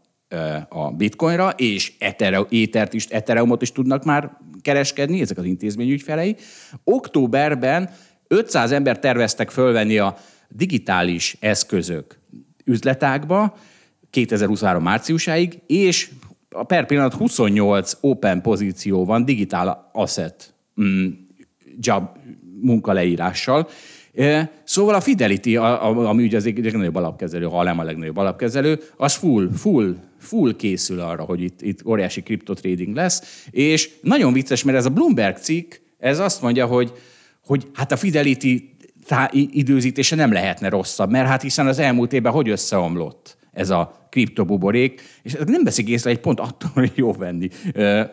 a bitcoinra, és Ethere, étert is, Ethereumot is tudnak már kereskedni, ezek az intézményi ügyfelei. Októberben 500 ember terveztek fölvenni a digitális eszközök üzletágba 2023 márciusáig, és a per pillanat 28 open pozíció van digitál asset mm, job munkaleírással. Szóval a Fidelity, ami ugye az egyik legnagyobb alapkezelő, ha nem a legnagyobb alapkezelő, az full, full, full készül arra, hogy itt, itt óriási kriptotrading lesz, és nagyon vicces, mert ez a Bloomberg cikk, ez azt mondja, hogy, hogy hát a Fidelity tá- időzítése nem lehetne rosszabb, mert hát hiszen az elmúlt évben hogy összeomlott ez a kriptobuborék, és nem veszik észre egy pont attól, hogy jó venni.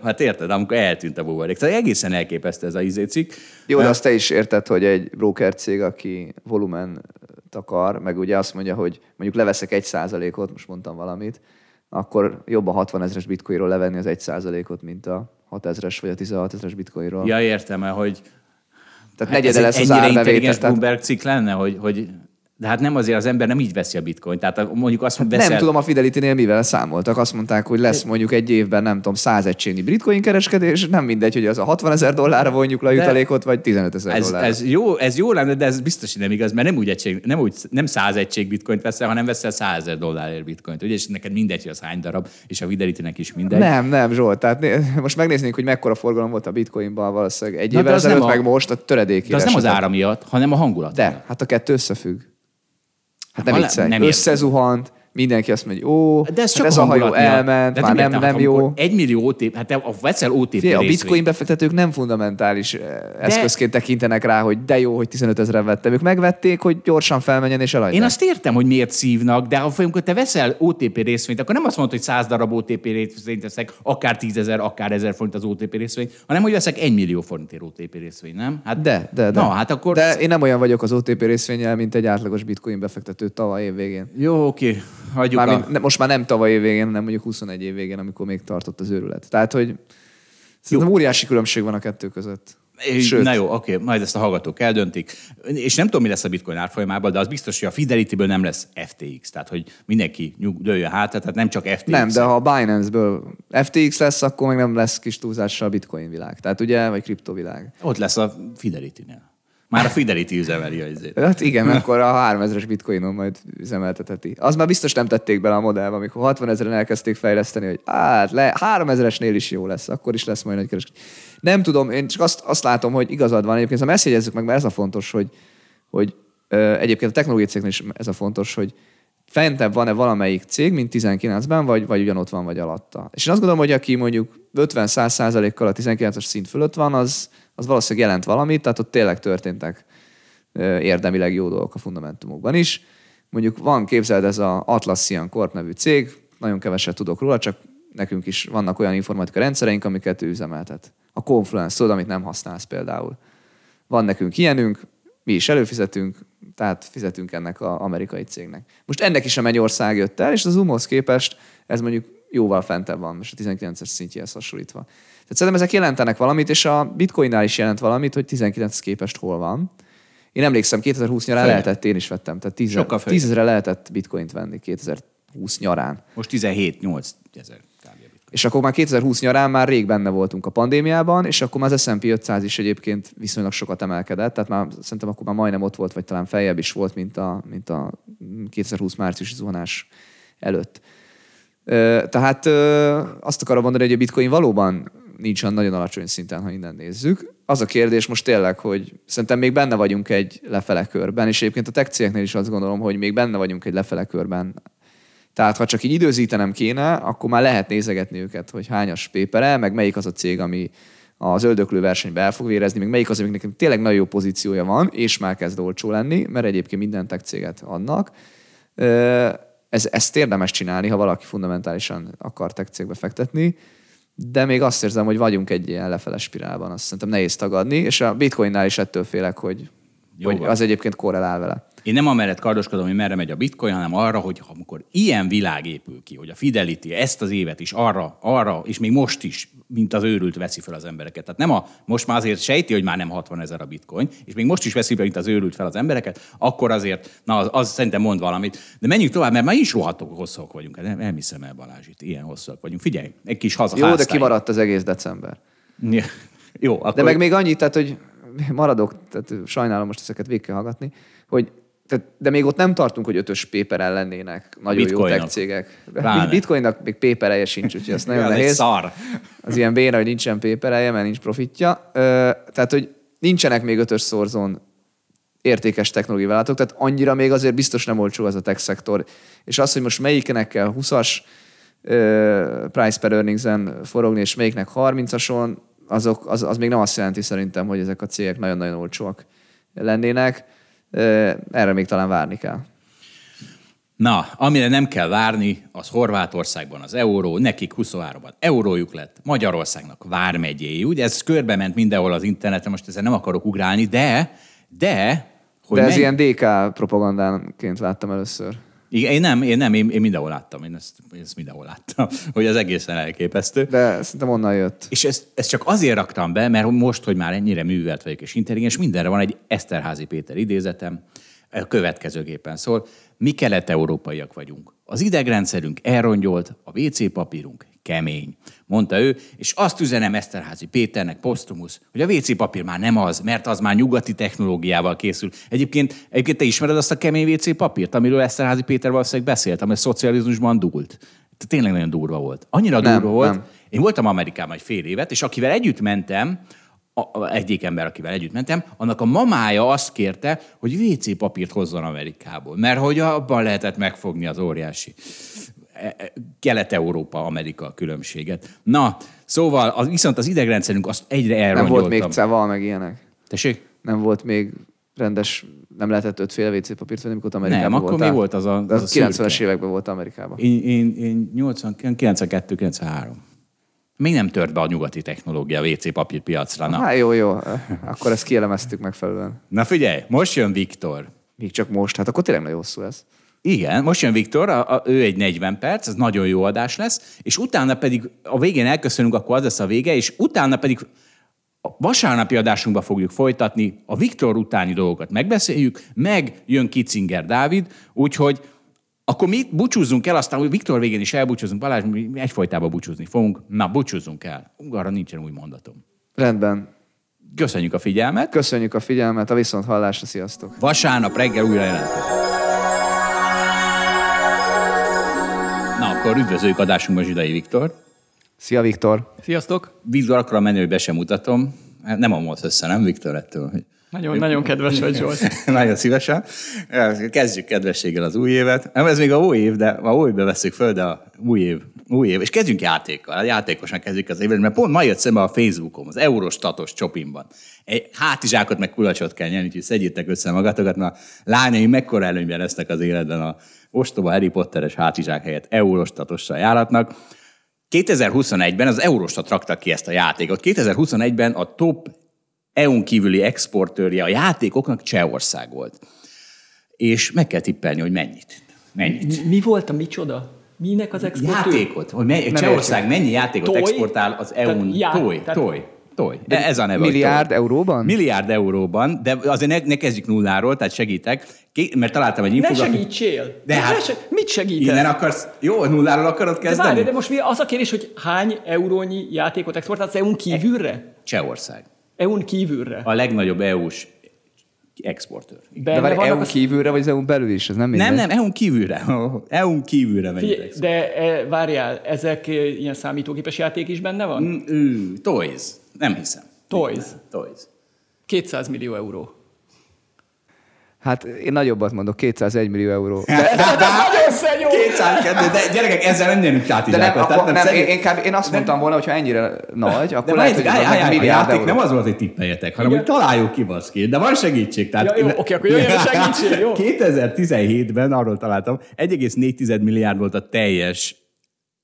Hát érted, amikor eltűnt a buborék. Tehát egészen elképesztő ez a izécik. Jó, de azt te is érted, hogy egy broker cég, aki volumen akar, meg ugye azt mondja, hogy mondjuk leveszek egy százalékot, most mondtam valamit, akkor jobb a 60 ezres bitcoinról levenni az egy százalékot, mint a 6 ezres vagy a 16 ezres bitcoinról. Ja, értem hogy Tehát Hát negyede lesz az ennyire intelligens Bloomberg cikk lenne, hogy, hogy de hát nem azért az ember nem így veszi a bitcoin. Tehát mondjuk azt hát nem tudom a Fidelity-nél mivel számoltak. Azt mondták, hogy lesz mondjuk egy évben, nem tudom, 100 egységnyi bitcoin kereskedés, nem mindegy, hogy az a 60 ezer dollárra vonjuk le a jutalékot, vagy 15 ezer ez, dollárra. ez, jó, ez jó lenne, de ez biztos, hogy nem igaz, mert nem úgy egység, nem, úgy, nem száz egység bitcoint veszel, hanem veszel 100 ezer dollárért bitcoint. Ugye, és neked mindegy, hogy az hány darab, és a Fidelity-nek is mindegy. Nem, nem, Zsolt. Tehát most megnéznénk, hogy mekkora forgalom volt a bitcoinban valószínűleg egy Na, évvel ezelőtt, a- meg most a töredékére. De az nem az ára miatt, hanem a hangulat. De, hát a kettő összefügg. Hát nem viccelj. nem. Összezuhant, mindenki azt mondja, ó, De ez hát csak ez a hajó hangulat miatt. elment, De már nem, nem hát jó. Egy millió OTP, hát a veszel OTP Figyelj, a bitcoin befektetők nem fundamentális de... eszközként tekintenek rá, hogy de jó, hogy 15 ezeren vettem. Ők megvették, hogy gyorsan felmenjen és eladják. Én azt értem, hogy miért szívnak, de ha amikor te veszel OTP részvényt, akkor nem azt mondod, hogy 100 darab OTP részvényt veszek, akár 10 ezer, akár 1000 forint az OTP részvény, hanem hogy veszek 1 millió forintért OTP részvényt, nem? Hát, De, de, de. Na, hát akkor... De én nem olyan vagyok az OTP részvényel, mint egy átlagos bitcoin befektető tavaly év végén. Jó, oké, hagyjuk Mármint, a... ne, most már nem tavaly év végén, hanem mondjuk 21 év végén, amikor még tartott az őrület. Tehát, hogy szerintem óriási különbség van a kettő között. Sőt. Na jó, oké, majd ezt a hallgatók eldöntik. És nem tudom, mi lesz a bitcoin árfolyamában, de az biztos, hogy a Fidelity-ből nem lesz FTX. Tehát, hogy mindenki nyug, dőljön hátra, tehát nem csak FTX. Nem, de ha a Binance-ből FTX lesz, akkor meg nem lesz kis túlzással a bitcoin világ. Tehát ugye, vagy kriptovilág. Ott lesz a Fidelity-nél. Már a Fidelity üzemeli a izét. Hát igen, akkor a 3000-es bitcoinon majd üzemelteteti. Az már biztos nem tették bele a modellbe, amikor 60 ezeren elkezdték fejleszteni, hogy hát le, 3000-esnél is jó lesz, akkor is lesz majd nagy kereskedés. Nem tudom, én csak azt, azt látom, hogy igazad van. Egyébként, ezt jegyezzük meg, mert ez a fontos, hogy, hogy ö, egyébként a technológiai cégnél is ez a fontos, hogy fentebb van-e valamelyik cég, mint 19-ben, vagy, vagy ugyanott van, vagy alatta. És én azt gondolom, hogy aki mondjuk 50-100 kal a 19-es szint fölött van, az, az valószínűleg jelent valamit, tehát ott tényleg történtek érdemileg jó dolgok a fundamentumokban is. Mondjuk van, képzeld, ez a Atlassian Corp nevű cég, nagyon keveset tudok róla, csak nekünk is vannak olyan informatika rendszereink, amiket ő üzemeltet. A Confluence, tudod, amit nem használsz például. Van nekünk ilyenünk, mi is előfizetünk, tehát fizetünk ennek az amerikai cégnek. Most ennek is a Mennyország jött el, és az UMOS képest ez mondjuk jóval fentebb van, most a 19-es szintjéhez hasonlítva. Tehát szerintem ezek jelentenek valamit, és a bitcoinnál is jelent valamit, hogy 19 képest hol van. Én emlékszem, 2020 nyarán Följebb. lehetett, én is vettem, tehát 10 Sokkal följebb. ezerre lehetett bitcoint venni 2020 nyarán. Most 17-8 ezer. És akkor már 2020 nyarán már rég benne voltunk a pandémiában, és akkor már az S&P 500 is egyébként viszonylag sokat emelkedett, tehát már szerintem akkor már majdnem ott volt, vagy talán feljebb is volt, mint a, mint a 2020 márciusi zuhanás előtt. Tehát azt akarom mondani, hogy a bitcoin valóban nincs olyan nagyon alacsony szinten, ha innen nézzük. Az a kérdés most tényleg, hogy szerintem még benne vagyunk egy lefele körben, és egyébként a tech cégeknél is azt gondolom, hogy még benne vagyunk egy lefele körben. Tehát ha csak így időzítenem kéne, akkor már lehet nézegetni őket, hogy hányas pépere, meg melyik az a cég, ami az öldöklő versenybe el fog vérezni, meg melyik az, amiknek tényleg nagyon jó pozíciója van, és már kezd olcsó lenni, mert egyébként minden tech céget adnak. Ez, ezt érdemes csinálni, ha valaki fundamentálisan akar tech cégbe fektetni, de még azt érzem, hogy vagyunk egy ilyen lefele spirálban, azt szerintem nehéz tagadni, és a bitcoinnál is ettől félek, hogy, Jó hogy van. az egyébként korrelál vele. Én nem amellett kardoskodom, hogy merre megy a bitcoin, hanem arra, hogy amikor ilyen világ épül ki, hogy a Fidelity ezt az évet is arra, arra, és még most is, mint az őrült veszi fel az embereket. Tehát nem a, most már azért sejti, hogy már nem 60 ezer a bitcoin, és még most is veszi fel, mint az őrült fel az embereket, akkor azért, na az, az szerintem mond valamit. De menjünk tovább, mert már is rohadtok hosszúak vagyunk. Hát Nem, nem hiszem el, Balázs, itt ilyen hosszúak vagyunk. Figyelj, egy kis haza. Jó, de háztály. kimaradt az egész december. Ja. Jó, akkor... De meg még annyit, tehát, hogy maradok, tehát sajnálom most ezeket végig hallgatni, hogy tehát, de még ott nem tartunk, hogy ötös péperel lennének nagyon jó tech cégek. Pláne. Bitcoinnak még péperelje sincs, úgyhogy ez nagyon Ja, nehéz. szar. Az ilyen béna, hogy nincsen péperelje, mert nincs profitja. Ö, tehát, hogy nincsenek még ötös szorzón értékes technológiai vállalatok, tehát annyira még azért biztos nem olcsó az a tech szektor. És az, hogy most melyiknek kell 20-as ö, price per earnings-en forogni, és melyiknek 30-ason, azok, az, az még nem azt jelenti szerintem, hogy ezek a cégek nagyon-nagyon olcsóak lennének. Erre még talán várni kell. Na, amire nem kell várni, az Horvátországban az euró, nekik 23-ban eurójuk lett, Magyarországnak vármegyéjű, ugye ez körbe ment mindenhol az interneten, most ezzel nem akarok ugrálni, de, de, hogy De ez menj- ilyen DK propagandánként láttam először. Igen, én nem, én nem, én, én mindenhol láttam, én ezt, én ezt mindenhol láttam, hogy az egészen elképesztő. De szerintem onnan jött. És ezt, ezt csak azért raktam be, mert most, hogy már ennyire művelt vagyok és intelligens, mindenre van egy Eszterházi Péter idézetem, következőképpen szól. Mi kelet-európaiak vagyunk. Az idegrendszerünk elrongyolt, a WC papírunk kemény, mondta ő, és azt üzenem Eszterházi Péternek, posztumusz, hogy a WC papír már nem az, mert az már nyugati technológiával készül. Egyébként, egyébként te ismered azt a kemény WC papírt, amiről Eszterházi Péter valószínűleg beszélt, ami a szocializmusban dúlt. Tényleg nagyon durva volt. Annyira Nem, durva volt, nem. én voltam Amerikában egy fél évet, és akivel együtt mentem, a, egyik ember, akivel együtt mentem, annak a mamája azt kérte, hogy WC papírt hozzon Amerikából, mert hogy abban lehetett megfogni az óriási e, e, Kelet-Európa, Amerika a különbséget. Na, szóval az, viszont az idegrendszerünk azt egyre Nem elrongyoltam. volt még ceval, meg ilyenek. Tessék? Nem volt még rendes, nem lehetett ötféle WC papírt venni, amikor Amerikában Nem, akkor voltál. mi volt az a- De az a az 90-es szürke? években volt Amerikában. Én, én, én 80, 92, 93. Még nem tört be a nyugati technológia a WC papírpiacra. Na. Hát jó, jó. Akkor ezt kielemeztük megfelelően. Na figyelj, most jön Viktor. Még csak most. Hát akkor tényleg nagyon hosszú ez. Igen, most jön Viktor, a, a, ő egy 40 perc, ez nagyon jó adás lesz, és utána pedig a végén elköszönünk, akkor az lesz a vége, és utána pedig a vasárnapi adásunkba fogjuk folytatni, a Viktor utáni dolgokat megbeszéljük, meg jön Kitzinger Dávid, úgyhogy akkor mi itt búcsúzzunk el, aztán hogy Viktor végén is elbúcsúzunk, Balázs, mi egyfolytában búcsúzni fogunk. Na, búcsúzzunk el. Arra nincsen új mondatom. Rendben. Köszönjük a figyelmet. Köszönjük a figyelmet, a viszont hallásra, sziasztok! Vasárnap reggel újra jelentkezünk. Akkor üdvözöljük adásunkban Zsidai Viktor. Szia, Viktor! Sziasztok! Viktor akkor menni, hogy be sem mutatom. Nem amolsz össze, nem Viktor ettől? Nagyon, nagyon kedves vagy, Zsolt. Nagyon szívesen. Kezdjük kedvességgel az új évet. Nem, ez még a új év, de a új évbe veszük föl, de a új év, új év. És kezdjünk játékkal. A játékosan kezdjük az évet, mert pont ma jött szembe a Facebookom, az Eurostatos csopimban. Egy hátizsákot meg kulacsot kell nyerni, úgyhogy szedjétek össze magatokat, mert a lányaim mekkora előnyben lesznek az életben a ostoba Harry Potteres hátizsák helyett Eurostatossal járatnak. 2021-ben az Eurostat rakta ki ezt a játékot. 2021-ben a top EU-n kívüli exportőrje a játékoknak Csehország volt. És meg kell tippelni, hogy mennyit. Mennyit. Mi volt a micsoda? Minek az exportőr? Játékot. Hogy mely, Csehország mennyi játékot Toy? exportál az EU-n? Já- Toy, tehát- toy, toy. De ez a neve. Milliárd euróban? Milliárd euróban, de azért ne, ne kezdjük nulláról, tehát segítek, Ké- mert találtam egy Ne infografi- segítsél! De Ne hát, seg- Mit segítesz? Innen akarsz, jó, nulláról akarod de kezdeni? várj, de most mi az a kérdés, hogy hány eurónyi játékot exportálsz EU-n kívülre? Csehország. EU-n kívülre. A legnagyobb EU-s exportőr. De várj, EU-n a- kívülre, vagy az EU-n belül is? Ez nem mindegy. Nem, nem, EU-n kívülre. EU-n kívülre Figyelj, de e, várjál, ezek e, ilyen számítógépes játék is benne van? Mm, ő, Toys. Nem hiszem. Toys. Toys. 200 millió euró. Hát én nagyobbat mondok, 201 millió euró. Ez, ez nagyon szenyó! 202, de gyerekek, ezzel nem nyerünk De nem, akkor, nem, én, én, kb, én azt mondtam volna, hogy ha ennyire nagy, de akkor lehet, hogy állj, állj, a milliárd játék euró. nem az volt, hogy tippeljetek, hanem hogy találjuk ki baszki. De van segítség. Tehát Ja, jó, oké, akkor jöjjön a segítség, jó? 2017-ben arról találtam, 1,4 milliárd volt a teljes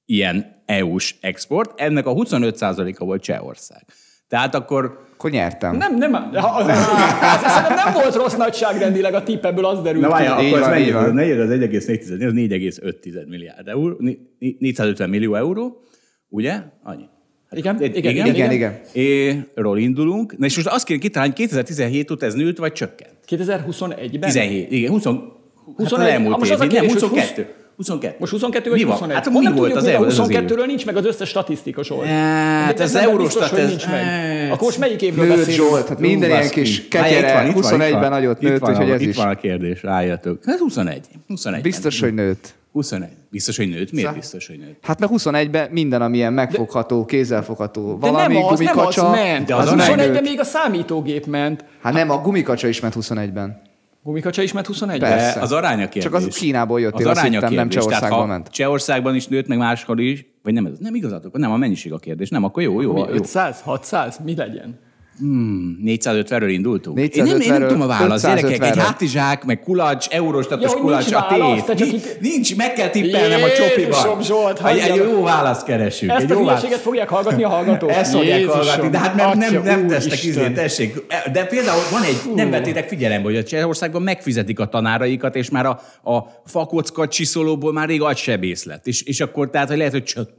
ilyen EU-s export, ennek a 25%-a volt Csehország. Tehát akkor Akkor nyertem. Nem, nem, az, az, az, nem volt rossz nagyságrendileg a tipp, ebből az derült Na ki. várjál, akkor ez mennyi van. volt? Ne írd az 1,4, az 4,5 milliárd euró, né- né- 450 millió euró, ugye? Annyi. Hát, Igen, igen, Igen, igen. igen. Éről indulunk. Na és most azt kéne kitalálni, hogy 2017 óta ez nőtt, vagy csökkent? 2021-ben? 17, igen, 20, 21, 21, hát elmúlt most az a év, nem, kérdés, hogy 22. 22. Most 22 mi vagy van? 21? Hát Honnan mi volt tudjuk, az hogy a EU? az az év? 22-ről nincs meg az összes statisztika sor. Hát De ez nem Eurostat, ez- nincs meg. hát- Akkor most melyik évről Nőtt beszélünk? Zsolt, hát minden ilyen kis itt ketyere, van, itt van, itt 21-ben van. nagyot Itt nőtt, van úgyhogy ez Itt is. van a kérdés, rájöttök. Hát 21. 21. Biztos, hogy nőtt. 21. Biztos, hogy nőtt? Miért biztos, hogy nőtt? Hát meg 21-ben minden, ami ilyen megfogható, kézzelfogható, De valami nem az, nem az gumikacsa, ment. De Az, az az megnőtt. 21-ben még a számítógép ment. Hát nem, a gumikacsa is ment 21-ben. Gumikacsa is ment 21-ben? Persze. De az aránya kérdés. Csak az Kínából jött, az én aránya hittem, nem ha ment. Csehországban is nőtt, meg máshol is, vagy nem, ez nem igazatok, nem a mennyiség a kérdés, nem, akkor jó, jó. Mi, jó. 500? 600? Mi legyen? 450-ről indultunk. Én nem, én 450-ről, nem tudom a választ. Gyerekek, egy 550-re. hátizsák, meg kulacs, eurostatos Ja, hogy kulacs, nincs a válasz, tét. te csak Ni- itt- Nincs, meg kell tippelnem a csopiban. Zsolt, egy, egy jó választ keresünk. Ezt egy a jó választ. hülyeséget fogják hallgatni a hallgatók? Ezt fogják hallgatni, de hát nem, nem, nem tesztek izé, tessék. De például van egy, nem vettétek figyelembe, hogy a Csehországban megfizetik a tanáraikat, és már a, a fakocka csiszolóból már rég agysebész lett. És, és akkor tehát, hogy lehet, hogy csök,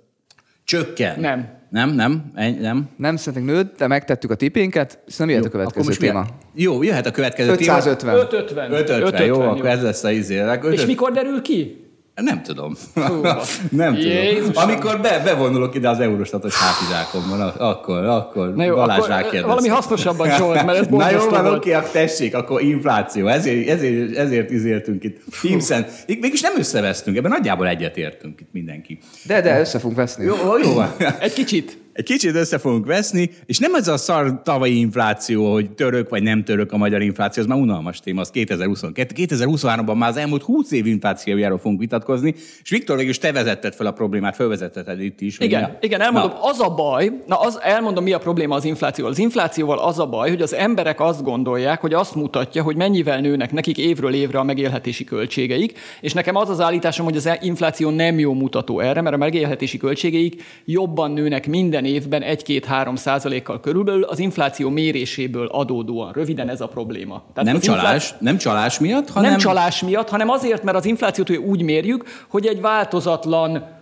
csökken. Nem. Nem, nem, ennyi- nem. Nem szerintem nőtt, de megtettük a tipénket, és nem jöhet a következő téma. a- Jó, jöhet a következő téma. 550. 550. 550, jó, akkor ez lesz a izé. Akkor És 550. mikor derül ki? Nem tudom. Húha. nem tudom. Amikor be, bevonulok ide az eurostatos hátizsákomban, akkor, akkor Na jó, Balázs akkor valami hasznosabban Zsolt, mert ez Na jó, van, oké, akkor tessék, akkor infláció. Ezért, ezért, ezért izéltünk itt. Teamsen. Mégis nem összevesztünk, ebben nagyjából egyetértünk itt mindenki. De, de össze fogunk veszni. Jó, jó van. Egy kicsit. Egy kicsit össze fogunk veszni, és nem ez a szar tavalyi infláció, hogy török vagy nem török a magyar infláció, az már unalmas téma, az 2022. 2023-ban már az elmúlt 20 év inflációjáról fogunk vitatkozni, és Viktor, végül is te vezetted fel a problémát, felvezetted itt is. Igen, a- igen, elmondom, Na, az a baj, na az, elmondom, mi a probléma az inflációval. Az inflációval az a baj, hogy az emberek azt gondolják, hogy azt mutatja, hogy mennyivel nőnek nekik évről évre a megélhetési költségeik, és nekem az az állításom, hogy az infláció nem jó mutató erre, mert a megélhetési költségeik jobban nőnek minden évben 1-2-3 százalékkal körülbelül az infláció méréséből adódóan. Röviden ez a probléma. Tehát nem csalás, nem csalás miatt, hanem... nem csalás miatt, hanem azért, mert az inflációt úgy mérjük, hogy egy változatlan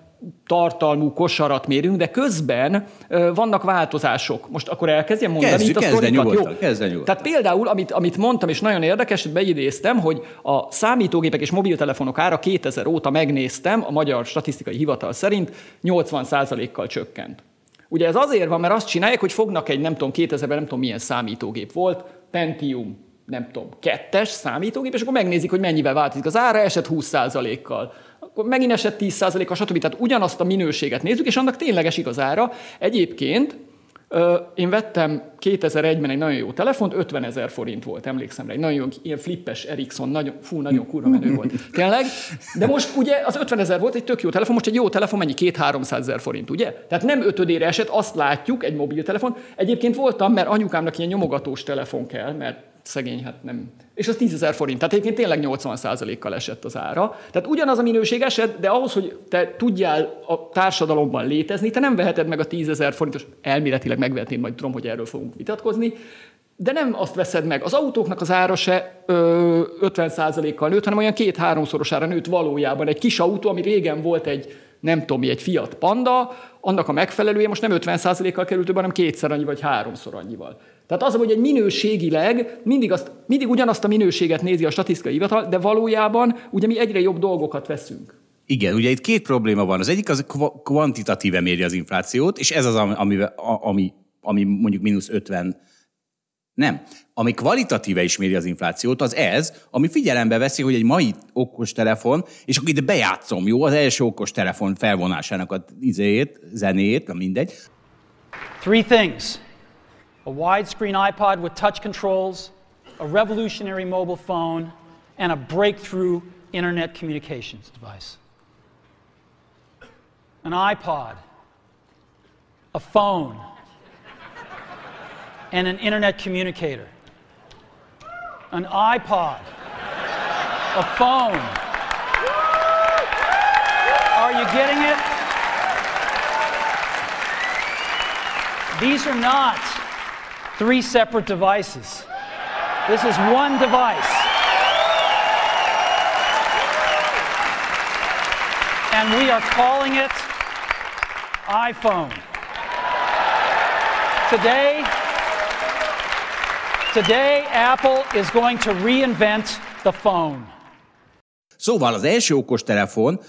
tartalmú kosarat mérünk, de közben ö, vannak változások. Most akkor elkezdjem mondani Kezdjük, itt a kezd el sztorikat, nyugodtan, jó? kezd el nyugodtan. Tehát például, amit, amit mondtam, és nagyon érdekes, hogy beidéztem, hogy a számítógépek és mobiltelefonok ára 2000 óta megnéztem, a Magyar Statisztikai Hivatal szerint 80%-kal csökkent. Ugye ez azért van, mert azt csinálják, hogy fognak egy, nem tudom, 2000-ben nem tudom milyen számítógép volt, Pentium, nem tudom, kettes számítógép, és akkor megnézik, hogy mennyivel változik. Az ára esett 20%-kal, akkor megint esett 10%-kal, stb. Tehát ugyanazt a minőséget nézzük, és annak tényleges igazára. Egyébként én vettem 2001-ben egy nagyon jó telefont, 50 ezer forint volt, emlékszem rá, egy nagyon ilyen flippes Ericsson, nagyon, fú, nagyon kurva menő volt. Tényleg? De most ugye az 50 ezer volt egy tök jó telefon, most egy jó telefon mennyi? 2-300 ezer forint, ugye? Tehát nem ötödére esett, azt látjuk, egy mobiltelefon. Egyébként voltam, mert anyukámnak ilyen nyomogatós telefon kell, mert szegény, hát nem. És az 10 ezer forint, tehát egyébként tényleg 80%-kal esett az ára. Tehát ugyanaz a minőség esett, de ahhoz, hogy te tudjál a társadalomban létezni, te nem veheted meg a 10 ezer forintos, elméletileg megvehetnéd, majd tudom, hogy erről fogunk vitatkozni, de nem azt veszed meg. Az autóknak az ára se ö, 50%-kal nőtt, hanem olyan két-háromszorosára nőtt valójában. Egy kis autó, ami régen volt egy, nem tudom mi, egy Fiat Panda, annak a megfelelője most nem 50%-kal került hanem kétszer annyi vagy háromszor annyival. Tehát az, hogy egy minőségileg mindig, azt, mindig ugyanazt a minőséget nézi a statisztikai hivatal, de valójában ugye mi egyre jobb dolgokat veszünk. Igen, ugye itt két probléma van. Az egyik az kva- kvantitatíve méri az inflációt, és ez az, ami, ami, ami, ami mondjuk mínusz 50 nem. Ami kvalitatíve is méri az inflációt, az ez, ami figyelembe veszi, hogy egy mai okos telefon, és akkor ide bejátszom, jó, az első okos telefon felvonásának a izéjét, zenét, na mindegy. Three things a widescreen iPod with touch controls, a revolutionary mobile phone, and a breakthrough internet communications device. An iPod, a phone, and an internet communicator. An iPod, a phone. Are you getting it? These are not three separate devices. This is one device. And we are calling it iPhone. Today, today Apple is going to reinvent the phone. Szóval az első okostelefon,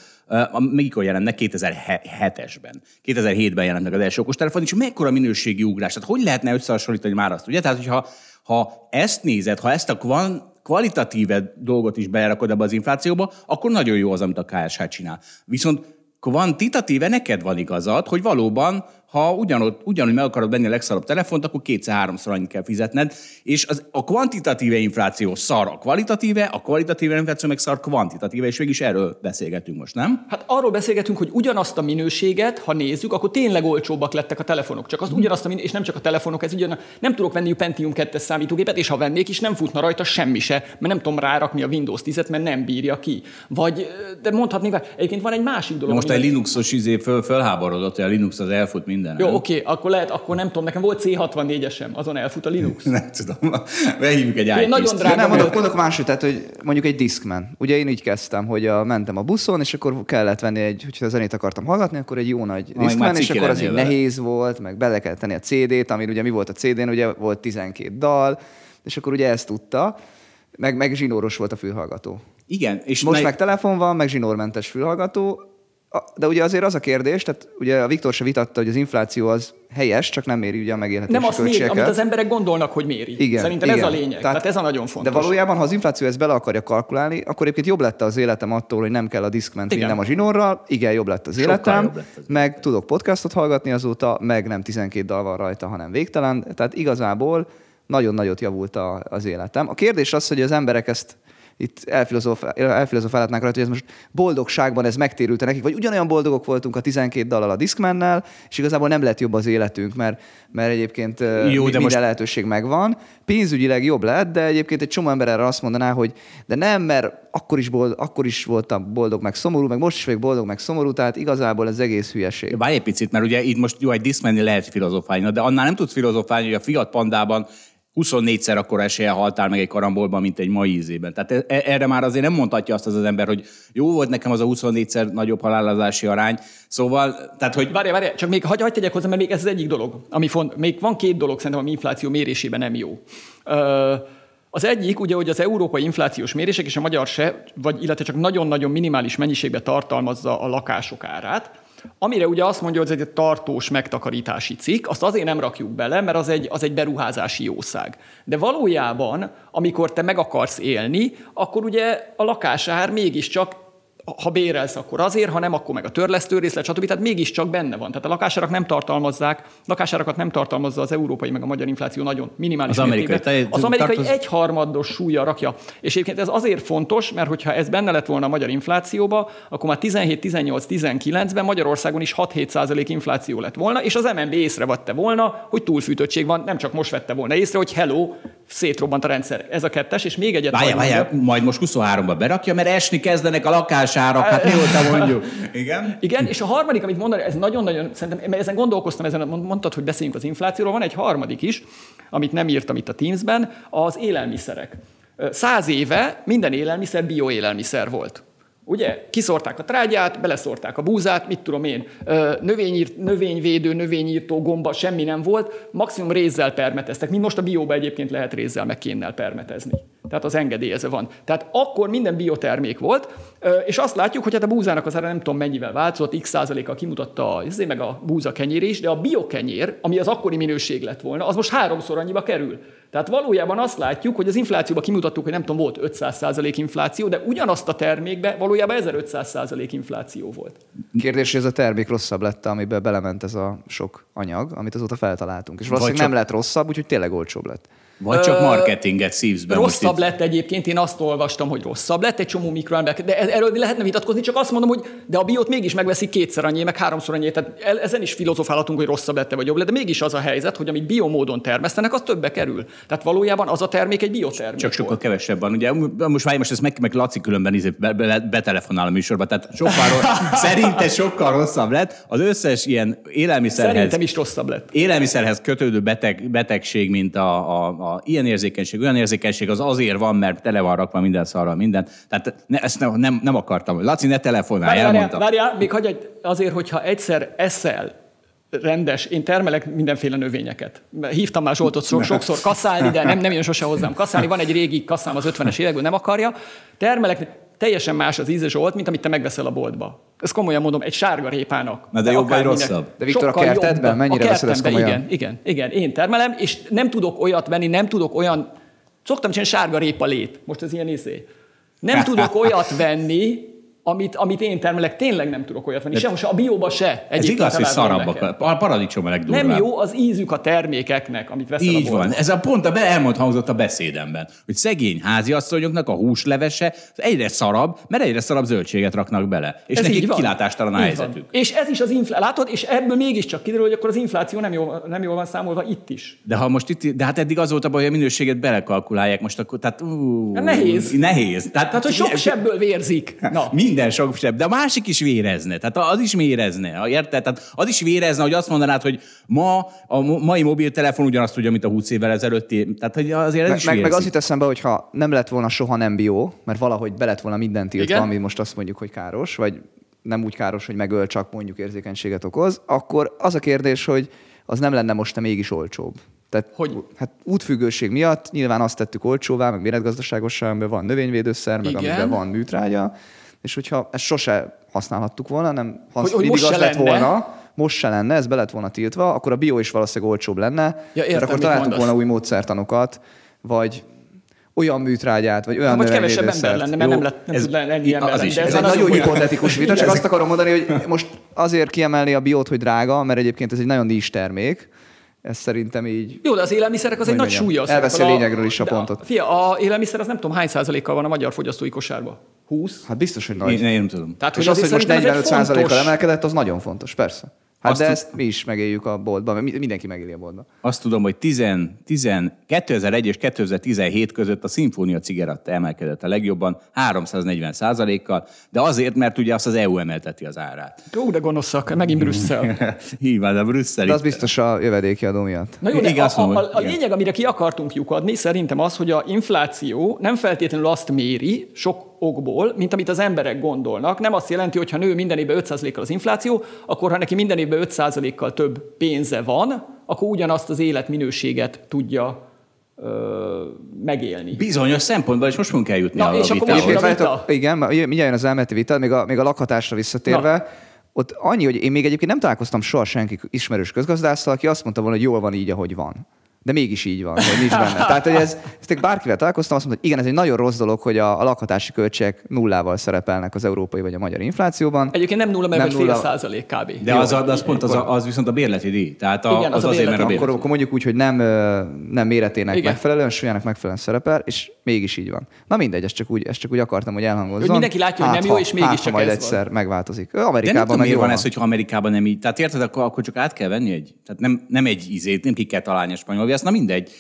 mikor jelent meg? 2007-esben. 2007-ben jelent meg az első okostelefon, és mekkora minőségi ugrás. Tehát hogy lehetne összehasonlítani már azt, ugye? Tehát, hogyha ha ezt nézed, ha ezt a kvan, kvalitatíve dolgot is belerakod ebbe az inflációba, akkor nagyon jó az, amit a KSH csinál. Viszont kvantitatíve neked van igazad, hogy valóban, ha ugyanott, ugyanúgy meg akarod venni a legszarabb telefont, akkor kétszer-háromszor annyit kell fizetned, és az, a kvantitatíve infláció szar a kvalitatíve, a kvalitatíve infláció meg szar kvantitatíve, és mégis erről beszélgetünk most, nem? Hát arról beszélgetünk, hogy ugyanazt a minőséget, ha nézzük, akkor tényleg olcsóbbak lettek a telefonok. Csak azt ugyanazt a minő, és nem csak a telefonok, ez ugyan, nem tudok venni Pentium 2-es számítógépet, és ha vennék is, nem futna rajta semmi se, mert nem tudom rárakni a Windows 10-et, mert nem bírja ki. Vagy, de mondhatnék, egyébként van egy másik dolog. Most egy Linuxos izé föl, fölháborodott, hogy a Linux az elfut minden. Jó, nem? oké, akkor lehet, akkor nem tudom, nekem volt C64-esem, azon elfut a Linux. Nem tudom. Behívjuk egy Én nagyon drága nem, mondok, mondok máshogy, tehát, hogy mondjuk egy Discman. Ugye én így kezdtem, hogy a, mentem a buszon, és akkor kellett venni egy, hogyha zenét akartam hallgatni, akkor egy jó nagy már Discman, és akkor az így vele. nehéz volt, meg bele kellett tenni a CD-t, ami ugye mi volt a CD-n, ugye volt 12 dal, és akkor ugye ezt tudta, meg, meg zsinóros volt a fülhallgató. Igen, és Most na- meg telefon van, meg zsinórmentes fülhallgató, de ugye azért az a kérdés, tehát ugye a Viktor se vitatta, hogy az infláció az helyes, csak nem méri ugye a megélhetési Nem azt méri, amit az emberek gondolnak, hogy méri. Igen, Szerintem igen. ez a lényeg. Tehát, Tehát ez a nagyon fontos. De valójában, ha az infláció ezt bele akarja kalkulálni, akkor egyébként jobb lett az életem attól, hogy nem kell a diszkment vinnem a zsinórral. Igen, jobb lett az Sokkal életem. jobb lett az meg tudok podcastot hallgatni azóta, meg nem 12 dal van rajta, hanem végtelen. Tehát igazából nagyon nagyot javult a, az életem. A kérdés az, hogy az emberek ezt itt elfilozofál- elfilozofálhatnánk rajta, hogy ez most boldogságban ez megtérült nekik, vagy ugyanolyan boldogok voltunk a 12 dallal a Discmannel, és igazából nem lett jobb az életünk, mert, mert egyébként Jó, de de minden most- lehetőség megvan. Pénzügyileg jobb lett, de egyébként egy csomó ember erre azt mondaná, hogy de nem, mert akkor is, bold, akkor is voltam boldog meg szomorú, meg most is vagyok boldog meg szomorú, tehát igazából ez egész hülyeség. Várj egy picit, mert ugye itt most jó, egy diszmenni lehet filozofálni, de annál nem tudsz filozofálni, hogy a Fiat Pandában 24-szer akkor esélye haltál meg egy karambolban, mint egy mai ízében. Tehát e- e- erre már azért nem mondhatja azt az, az ember, hogy jó volt nekem az a 24-szer nagyobb halálozási arány. Szóval, tehát hogy Várj, várj, csak még hagyj, hagyj tegyek hozzá, mert még ez az egyik dolog, ami font, még van két dolog szerintem, ami infláció mérésében nem jó. Ö, az egyik, ugye, hogy az európai inflációs mérések és a magyar se, vagy illetve csak nagyon-nagyon minimális mennyiségben tartalmazza a lakások árát, amire ugye azt mondja, hogy ez egy tartós megtakarítási cikk, azt azért nem rakjuk bele, mert az egy, az egy beruházási jószág. De valójában, amikor te meg akarsz élni, akkor ugye a lakásár mégiscsak ha bérelsz, akkor azért, ha nem, akkor meg a törlesztő részlet, stb. Tehát mégiscsak benne van. Tehát a lakásárak nem tartalmazzák, lakásárakat nem tartalmazza az európai, meg a magyar infláció nagyon minimális Az amerikai mértékben. Az amerikai tartoz- egyharmados súlya rakja. És egyébként ez azért fontos, mert hogyha ez benne lett volna a magyar inflációba, akkor már 17, 18, 19-ben Magyarországon is 6-7 százalék infláció lett volna, és az MNB észrevette volna, hogy túlfűtöttség van, nem csak most vette volna észre, hogy hello, szétrobbant a rendszer. Ez a kettes, és még egyet Várjál, várjál, majd most 23-ba berakja, mert esni kezdenek a lakásárak, hát mióta mondjuk. Igen? Igen, és a harmadik, amit mondani, ez nagyon-nagyon, szerintem, mert ezen gondolkoztam, ezen mondtad, hogy beszéljünk az inflációról, van egy harmadik is, amit nem írtam itt a Teamsben, az élelmiszerek. Száz éve minden élelmiszer bioélelmiszer volt. Ugye? Kiszorták a trágyát, beleszorták a búzát, mit tudom én, növényírt, növényvédő, növényírtó gomba, semmi nem volt, maximum rézzel permeteztek, mint most a bióba egyébként lehet rézzel meg kénnel permetezni. Tehát az engedélyeze van. Tehát akkor minden biotermék volt, és azt látjuk, hogy hát a búzának az ára nem tudom mennyivel változott, x százaléka kimutatta ezért meg a búza kenyér is, de a biokenyér, ami az akkori minőség lett volna, az most háromszor annyiba kerül. Tehát valójában azt látjuk, hogy az inflációban kimutattuk, hogy nem tudom, volt 500% infláció, de ugyanazt a termékbe valójában 1500% infláció volt. Kérdés, hogy ez a termék rosszabb lett, amiben belement ez a sok anyag, amit azóta feltaláltunk. És valószínűleg csak- nem lett rosszabb, úgyhogy tényleg olcsóbb lett. Vagy csak marketinget szívsz be most Rosszabb itt. lett egyébként, én azt olvastam, hogy rosszabb lett, egy csomó mikroember, de erről lehetne vitatkozni, csak azt mondom, hogy de a biót mégis megveszik kétszer annyi, meg háromszor annyi, tehát ezen is filozofálhatunk, hogy rosszabb lett vagy jobb lett, de mégis az a helyzet, hogy amit biomódon termesztenek, az többe kerül. Tehát valójában az a termék egy biotermék. Csak sokkal volt. kevesebb van. Ugye most várj, most ezt meg, meg Laci különben izé be, be, betelefonál a műsorba, tehát sokkal szerinte sokkal rosszabb lett. Az összes ilyen élelmiszerhez, Szerintem is rosszabb lett. élelmiszerhez kötődő beteg, betegség, mint a, a, a ilyen érzékenység, olyan érzékenység, az azért van, mert tele van rakva minden szarral, minden. Tehát ne, ezt nem, nem, nem akartam. Laci, ne telefonálj, Várjál, elmondtam. várjál, még hagyj azért, hogyha egyszer eszel rendes, én termelek mindenféle növényeket. Hívtam már Zsoltot so- sokszor kasszálni, de nem, nem jön sose hozzám kasszálni. Van egy régi kasszám az 50-es évekből, nem akarja. Termelek, teljesen más az íze Zsolt, mint amit te megveszel a boltba. Ezt komolyan mondom, egy sárga répának. Na de jobb vagy rosszabb? De Viktor, a kertedben? jobb. Mennyire a veszed ezt komolyan? Igen, igen, igen. Én termelem, és nem tudok olyat venni, nem tudok olyan... Szoktam csinálni sárga répa lét. Most ez ilyen izé. Nem tudok olyat venni, amit, amit én termelek, tényleg nem tudok olyat venni. Sehol se, a bióba se. Ez igaz, hogy szarabbak. A paradicsom a legdurvább. Nem jó az ízük a termékeknek, amit veszel a Így boltban. van. Ez a pont a elmond hangzott a beszédemben, hogy szegény háziasszonyoknak a húslevese egyre szarabb, mert egyre szarabb zöldséget raknak bele. És Ez nekik kilátástalan a helyzetük. És ez is az infláció. Látod? És ebből mégiscsak kiderül, hogy akkor az infláció nem jól, nem jól van számolva itt is. De ha most itt, de hát eddig az volt a baj, hogy a minőséget belekalkulálják, most akkor, tehát ú, Nehéz. Nehéz. Tehát, Tehát, hogy sok sebből vérzik. Na. Minden sok sebb, de a másik is vérezne. Tehát az is vérezne, érted? Tehát az is vérezne, hogy azt mondanád, hogy ma a mai mobiltelefon ugyanazt tudja, mint a 20 évvel ezelőtti. Tehát hogy azért ez Meg, is meg, meg az jut eszembe, hogy ha nem lett volna soha nem bió, mert valahogy be lett volna mindent tiltva, Igen. ami most azt mondjuk, hogy káros, vagy nem úgy káros, hogy megöl, csak mondjuk érzékenységet okoz, akkor az a kérdés, hogy az nem lenne most mégis olcsóbb. Tehát Hogy? Hát útfüggőség miatt nyilván azt tettük olcsóvá, meg méretgazdaságosan, amiben van növényvédőszer, meg Igen. amiben van műtrágya, és hogyha ezt sose használhattuk volna, nem ha Hogy- hogy mindig most az se lett lenne. volna, most se lenne, ez be lett volna tiltva, akkor a bio is valószínűleg olcsóbb lenne, értem, mert akkor találtunk mondasz. volna új módszertanokat, vagy olyan műtrágyát, vagy olyan Vagy kevesebb ember lenne, mert Jó, nem, lett, nem ez- tud lenni ember. az is, ez Ez egy nagyon hipotetikus vita, csak azt akarom mondani, hogy most azért kiemelni a biót, hogy drága, mert egyébként ez egy nagyon nincs termék. Ez szerintem így Jó, de az élelmiszerek az egy Hogy nagy súlya. elveszi a lényegről is a pontot. Fia, a élelmiszer az nem tudom hány százalékkal van a magyar fogyasztói kosárban. 20? Hát biztos, hogy nagy. Én, én nem tudom. Tehát, és az, hogy most szerintem ez egy 45 kal fontos- emelkedett, az nagyon fontos, persze. Hát Azt de ezt mi is megéljük a boltban, mert mi- mindenki megéli a boltban. Azt tudom, hogy 10, 10, 2001 és 2017 között a szimfónia cigaretta emelkedett a legjobban, 340 százalékkal, de azért, mert ugye azt az EU emelteti az árát. Jó, de gonoszak, megint Brüsszel. Híván a brüsszeli. De az biztos a jövedéki adó miatt. Na jó, de Igen, a, a, a, a lényeg, amire ki akartunk lyukadni, szerintem az, hogy a infláció nem feltétlenül azt méri sok okból, mint amit az emberek gondolnak. Nem azt jelenti, hogy ha nő minden évben 5%-kal az infláció, akkor ha neki minden évben 5%-kal több pénze van, akkor ugyanazt az életminőséget tudja ö, megélni. Bizonyos szempontból, és most fogunk eljutni Na, a és akkor most a vita? igen, mindjárt jön az elméleti vita, még a, még a lakhatásra visszatérve, ott annyi, hogy én még egyébként nem találkoztam soha senki ismerős közgazdásszal, aki azt mondta volna, hogy jól van így, ahogy van. De mégis így van, hogy nincs benne. Tehát, hogy ez, ezt bárkivel találkoztam, azt mondta, hogy igen, ez egy nagyon rossz dolog, hogy a, a lakhatási költségek nullával szerepelnek az európai vagy a magyar inflációban. Egyébként nem nulla, mert Nem vagy fél nulla. százalék kb. De az, a- az pont az, az viszont a bérleti díj. Tehát a, Igen, az az, a azért, mert a bérleti. Akkor, akkor mondjuk úgy, hogy nem, nem méretének Igen. megfelelően, súlyának megfelelően szerepel, és mégis így van. Na mindegy, ezt csak úgy, ezt csak úgy akartam, hogy elhangozzon. Hogy mindenki látja, hogy nem Hát, jó, és mégis hát, csak majd ez egyszer megváltozik. De nem Amerikában miért jó van ez, hogyha Amerikában nem így. Tehát érted, akkor, akkor csak át kell venni egy. Tehát nem, nem egy izét, nem ki kell találni a spanyol viaszt, na mindegy.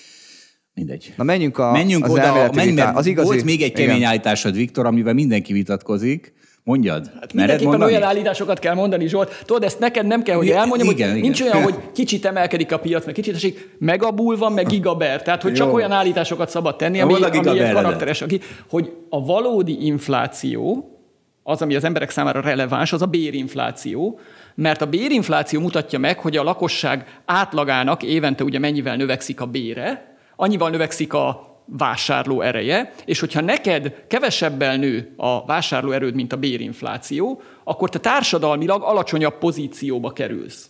Mindegy. Na menjünk, a, menjünk az oda, menj, mert az igazi, volt még egy kemény igen. állításod, Viktor, amivel mindenki vitatkozik. Mondjad. Hát Mindenképpen olyan állításokat kell mondani, Zsolt. Tudod, ezt neked nem kell, hogy elmondjam, igen, hogy igen. nincs olyan, hogy kicsit emelkedik a piac, meg kicsit esik, megabul van, meg gigaber. Tehát, hogy csak Jó. olyan állításokat szabad tenni, ami, a ami ilyen karakteres, aki, hogy a valódi infláció, az, ami az emberek számára releváns, az a bérinfláció, mert a bérinfláció mutatja meg, hogy a lakosság átlagának évente ugye mennyivel növekszik a bére, annyival növekszik a vásárló ereje, és hogyha neked kevesebbel nő a vásárló erőd, mint a bérinfláció, akkor te társadalmilag alacsonyabb pozícióba kerülsz.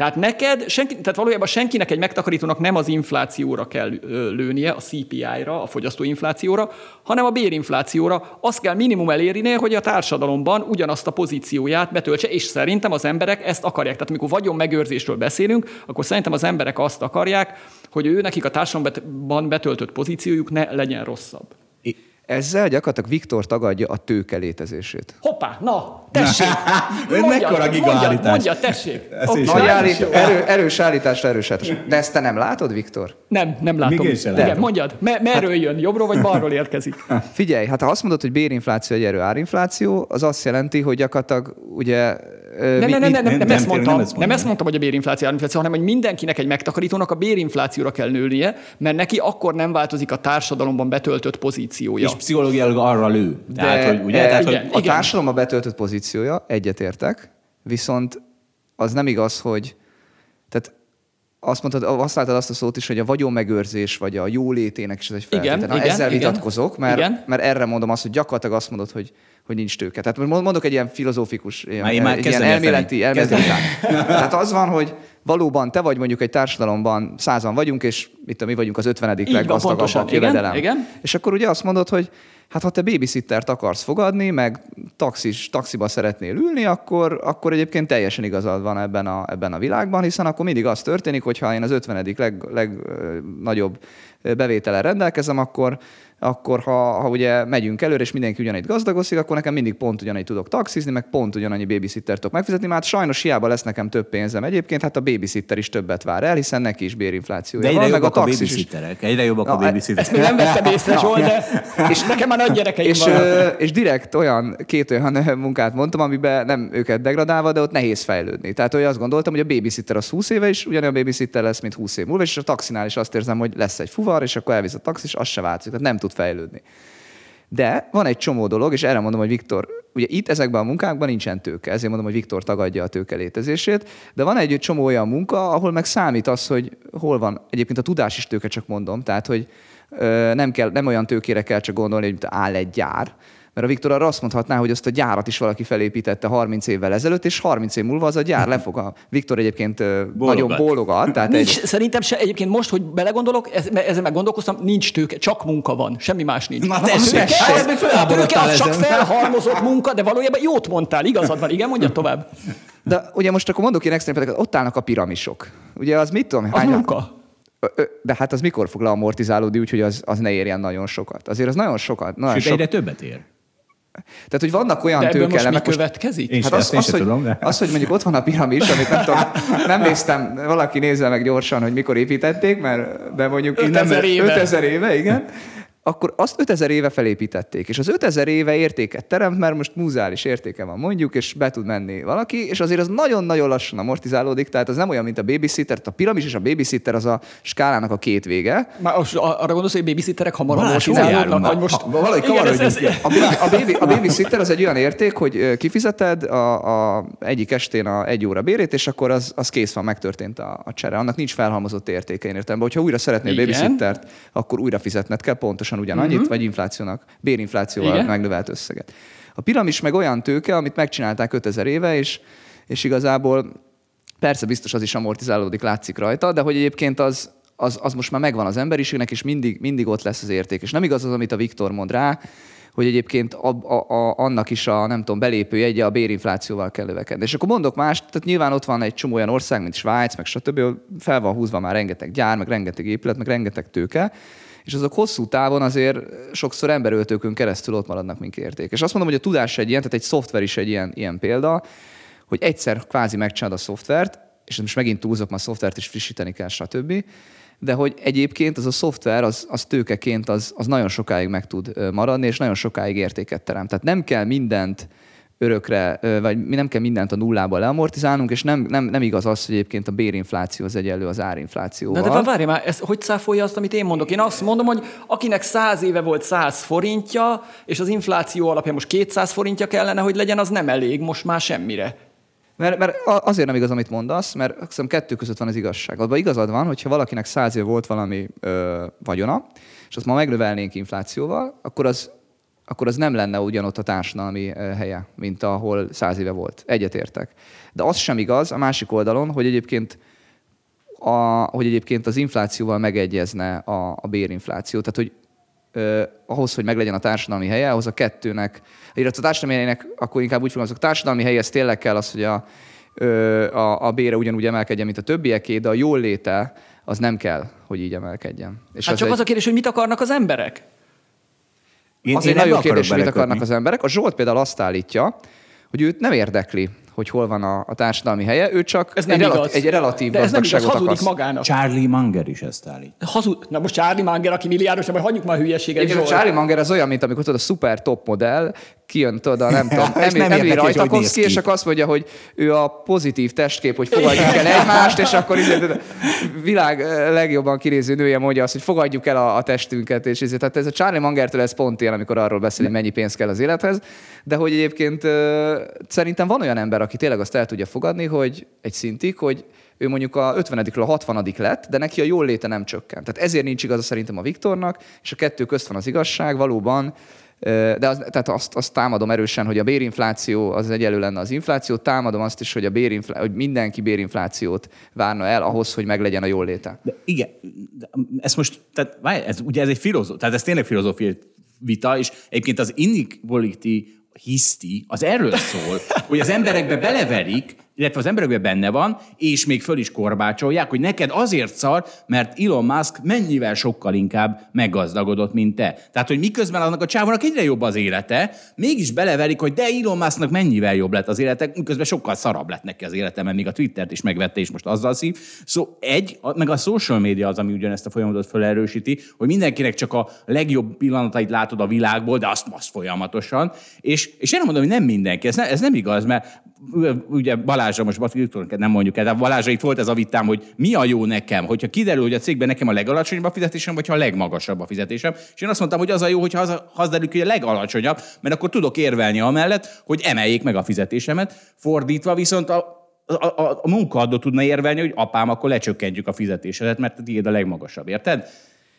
Tehát neked, senki, tehát valójában senkinek egy megtakarítónak nem az inflációra kell lőnie, a CPI-ra, a fogyasztóinflációra, hanem a bérinflációra. Azt kell minimum elérnie, hogy a társadalomban ugyanazt a pozícióját betöltse, és szerintem az emberek ezt akarják. Tehát amikor vagyon megőrzésről beszélünk, akkor szerintem az emberek azt akarják, hogy ő nekik a társadalomban betöltött pozíciójuk ne legyen rosszabb. Ezzel gyakorlatilag Viktor tagadja a tőke létezését. Hoppá, na, tessék! Ez mekkora giga mondja, állítás. mondja, tessék! Is Nagy állít, erő, erős állításra erős állítás. De ezt te nem látod, Viktor? Nem, nem látom. Még én sem Igen, látom. mondjad, me- merről jön? Jobbról vagy balról érkezik? Figyelj, hát ha azt mondod, hogy bérinfláció egy erő árinfláció, az azt jelenti, hogy gyakorlatilag ugye... Nem, nem, nem, nem, nem, nem, ezt mondtam, nem ezt mondtam, hogy a bérinfláció, árinfláció, hanem hogy mindenkinek egy megtakarítónak a bérinflációra kell nőnie, mert neki akkor nem változik a társadalomban betöltött pozíciója. És pszichológiailag arra lő. Tehát, hogy, ugye? e, Tehát, igen. hogy A társadalomban betöltött pozíciója, egyetértek, viszont az nem igaz, hogy... Azt mondtad, látod azt a szót is, hogy a vagyonmegőrzés, vagy a jólétének is ez egy Igen, feltétel. Na, igen, ezzel igen. vitatkozok, mert, Igen. mert erre mondom azt, hogy gyakorlatilag azt mondod, hogy, hogy nincs tőke. Tehát most mondok egy ilyen filozófikus, ilyen, Már már egy ilyen elméleti, elméleti. Tehát az van, hogy valóban te vagy mondjuk egy társadalomban, százan vagyunk, és mit tudom, mi vagyunk az ötvenedik leggazdagabbak pontosan. Igen, jövedelem. igen. És akkor ugye azt mondod, hogy hát ha te babysittert akarsz fogadni, meg taxis, taxiba szeretnél ülni, akkor, akkor egyébként teljesen igazad van ebben a, ebben a világban, hiszen akkor mindig az történik, hogy ha én az 50. legnagyobb leg, ö, nagyobb, ö, bevétellel rendelkezem, akkor, akkor ha, ha ugye megyünk előre, és mindenki ugyanígy gazdagozik, akkor nekem mindig pont ugyanígy tudok taxizni, meg pont ugyanannyi babysittert tudok megfizetni, mert hát sajnos hiába lesz nekem több pénzem egyébként, hát a babysitter is többet vár el, hiszen neki is bérinflációja de egyre van, meg a jobbak a, taxis is. babysitterek. Egyre jobbak Na, a babysitterek. Ezt még nem vettem észre, Zsolt, de és nekem már nagy gyerekeim És, ö, és direkt olyan, két olyan munkát mondtam, amiben nem őket degradálva, de ott nehéz fejlődni. Tehát olyan azt gondoltam, hogy a babysitter az 20 éve is ugyanolyan babysitter lesz, mint 20 év múlva, és a taxinál is azt érzem, hogy lesz egy fuvar, és akkor elvisz a taxis, az se változik, tehát nem tud fejlődni. De van egy csomó dolog, és erre mondom, hogy Viktor, ugye itt ezekben a munkákban nincsen tőke, ezért mondom, hogy Viktor tagadja a tőke létezését, de van egy csomó olyan munka, ahol meg számít az, hogy hol van, egyébként a tudás is tőke, csak mondom, tehát hogy nem, kell, nem olyan tőkére kell csak gondolni, hogy áll egy gyár, mert a Viktor arra azt mondhatná, hogy azt a gyárat is valaki felépítette 30 évvel ezelőtt, és 30 év múlva az a gyár lefog. A Viktor egyébként bólogat. nagyon bólogat. Tehát nincs, egy... Szerintem se, egyébként most, hogy belegondolok, ez, ezen meg gondolkoztam, nincs tőke, csak munka van, semmi más nincs. Na tessék, a tőke az csak felhalmozott munka, de valójában jót mondtál, igazad van, igen, mondja tovább. De ugye most akkor mondok én extrém ott állnak a piramisok. Ugye az mit tudom? Az munka. De hát az mikor fog leamortizálódni úgy, hogy az, az ne érjen nagyon sokat? Azért az nagyon sokat. Nagyon Sőt, sok... egyre többet ér. Tehát, hogy vannak olyan de tőkelemek... most mi következik? Én hát az, az, hogy, tudom, de... az, hogy mondjuk ott van a piramis, amit nem tudom, nem néztem, valaki nézze meg gyorsan, hogy mikor építették, mert de mondjuk 5000 éve. 5000 éve, igen akkor azt 5000 éve felépítették, és az 5000 éve értéket teremt, mert most múzális értéke van mondjuk, és be tud menni valaki, és azért az nagyon-nagyon lassan amortizálódik, tehát az nem olyan, mint a babysitter, a piramis és a babysitter az a skálának a két vége. Már most arra gondolsz, hogy babysitterek hamar amortizálódnak, vagy most... Ha, valahogy igen, ez, ez, a, a, baby, a babysitter az egy olyan érték, hogy kifizeted a, a egyik estén a egy óra bérét, és akkor az, az kész van, megtörtént a, a csere. Annak nincs felhalmozott értéke, én értem. Hogyha újra szeretnél babysittert, akkor újra fizetned kell pontosan ugyanannyit, uh-huh. vagy inflációnak, bérinflációval Igen. megnövelt összeget. A piramis meg olyan tőke, amit megcsinálták 5000 éve, és, és igazából persze biztos az is amortizálódik, látszik rajta, de hogy egyébként az, az, az most már megvan az emberiségnek, és mindig, mindig ott lesz az érték. És nem igaz az, amit a Viktor mond rá, hogy egyébként a, a, a, annak is a, nem tudom, belépő jegye a bérinflációval kell lövekedni. És akkor mondok más, tehát nyilván ott van egy csomó olyan ország, mint Svájc, meg stb., fel van húzva már rengeteg gyár, meg rengeteg épület, meg rengeteg tőke, és azok hosszú távon azért sokszor emberöltőkön keresztül ott maradnak, mint érték. És azt mondom, hogy a tudás egy ilyen, tehát egy szoftver is egy ilyen, ilyen példa, hogy egyszer kvázi megcsinálod a szoftvert, és most megint túlzok, mert a szoftvert is frissíteni kell, stb. De hogy egyébként az a szoftver, az, az tőkeként az, az nagyon sokáig meg tud maradni, és nagyon sokáig értéket teremt. Tehát nem kell mindent örökre, vagy mi nem kell mindent a nullába leamortizálnunk, és nem, nem, nem igaz az, hogy egyébként a bérinfláció az egyenlő az árinflációval. Na de várj már, ez hogy száfolja azt, amit én mondok? Én azt mondom, hogy akinek 100 éve volt 100 forintja, és az infláció alapján most 200 forintja kellene, hogy legyen, az nem elég most már semmire. Mert, mert azért nem igaz, amit mondasz, mert hiszem kettő között van az igazság. Abban igazad van, hogyha valakinek száz év volt valami ö, vagyona, és azt ma megnövelnénk inflációval, akkor az akkor az nem lenne ugyanott a társadalmi helye, mint ahol száz éve volt. Egyetértek. De az sem igaz a másik oldalon, hogy egyébként a, hogy egyébként az inflációval megegyezne a, a bérinfláció. Tehát, hogy eh, ahhoz, hogy meglegyen a társadalmi helye, ahhoz a kettőnek, illetve a társadalmi helyének, akkor inkább úgy fogalmazok, a társadalmi helyhez tényleg kell az, hogy a, a, a bére ugyanúgy emelkedjen, mint a többieké, de a jól léte az nem kell, hogy így emelkedjen. És hát az csak egy... az a kérdés, hogy mit akarnak az emberek? Én, Azért én nagyon kérdés, mit akarnak az emberek. A Zsolt például azt állítja, hogy őt nem érdekli, hogy hol van a, a társadalmi helye, ő csak ez nem egy, igaz. egy relatív De ez nem igaz, hazudik akarsz. magának. Charlie Munger is ezt állít. Hazud... Na most Charlie Munger, aki milliárdos, majd hagyjuk már a hülyeséget. Igen, Charlie Munger az olyan, mint amikor tudod, a szuper top modell, kijön, tudod, nem tudom, Emil, nem Emil Rajtakovszki, és akkor azt mondja, hogy ő a pozitív testkép, hogy fogadjuk el egymást, és akkor izé, világ legjobban kinéző nője mondja azt, hogy fogadjuk el a, a testünket, és ezért, tehát ez a Charlie Mangertől ez pont ilyen, amikor arról beszél, hogy mennyi pénz kell az élethez, de hogy egyébként szerintem van olyan ember, aki tényleg azt el tudja fogadni, hogy egy szintig, hogy ő mondjuk a 50-ről a 60 lett, de neki a jól léte nem csökkent. Tehát ezért nincs igaza szerintem a Viktornak, és a kettő közt van az igazság, valóban de az, tehát azt, azt támadom erősen, hogy a bérinfláció az egyelő lenne az infláció, támadom azt is, hogy, a bérinflá... hogy mindenki bérinflációt várna el ahhoz, hogy meglegyen a jól léte. De igen, de ez most, tehát ez, ugye ez egy filozó, tehát ez tényleg filozófiai vita, és egyébként az inequality hiszti, az erről szól, hogy az emberekbe beleverik, illetve az emberekben benne van, és még föl is korbácsolják, hogy neked azért szar, mert Elon Musk mennyivel sokkal inkább meggazdagodott, mint te. Tehát, hogy miközben annak a csávónak egyre jobb az élete, mégis beleverik, hogy de Elon Musknak mennyivel jobb lett az élete, miközben sokkal szarabb lett neki az élete, mert még a Twittert is megvette, és most azzal szív. Szóval egy, meg a social media az, ami ugyanezt a folyamatot felerősíti, hogy mindenkinek csak a legjobb pillanatait látod a világból, de azt, azt folyamatosan. És, és én mondom, hogy nem mindenki, ez, ne, ez nem igaz, mert ugye Balázsra most nem mondjuk el, de Balázsra itt volt ez a vitám, hogy mi a jó nekem, hogyha kiderül, hogy a cégben nekem a legalacsonyabb a fizetésem, vagy ha a legmagasabb a fizetésem. És én azt mondtam, hogy az a jó, hogyha az, az derül, hogy a legalacsonyabb, mert akkor tudok érvelni amellett, hogy emeljék meg a fizetésemet. Fordítva viszont a, a, a, a munkaadó tudna érvelni, hogy apám, akkor lecsökkentjük a fizetésedet, mert tiéd a legmagasabb, érted?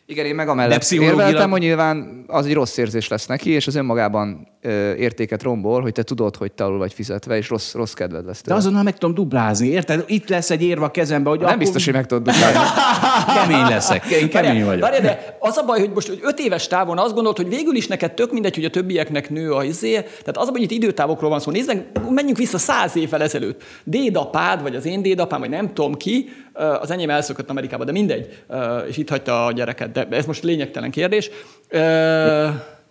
Igen, én meg De amellett érveltem, hogy nyilván az egy rossz érzés lesz neki, és az önmagában ö, értéket rombol, hogy te tudod, hogy te alul vagy fizetve, és rossz, rossz kedved lesz De tőle. azonnal meg tudom dublázni, érted? Itt lesz egy érve a kezembe, hogy Nem akkor biztos, hogy meg tudod duplálni. kemény leszek. Én kemény Várjál, vagyok. Várjál, de az a baj, hogy most hogy öt éves távon azt gondolod, hogy végül is neked tök mindegy, hogy a többieknek nő a izé. Tehát az a baj, hogy itt időtávokról van szó. Nézd meg, menjünk vissza száz évvel ezelőtt. Dédapád, vagy az én dédapám, vagy nem tudom ki, az enyém elszökött Amerikába, de mindegy, és itt hagyta a gyereket, de ez most lényegtelen kérdés.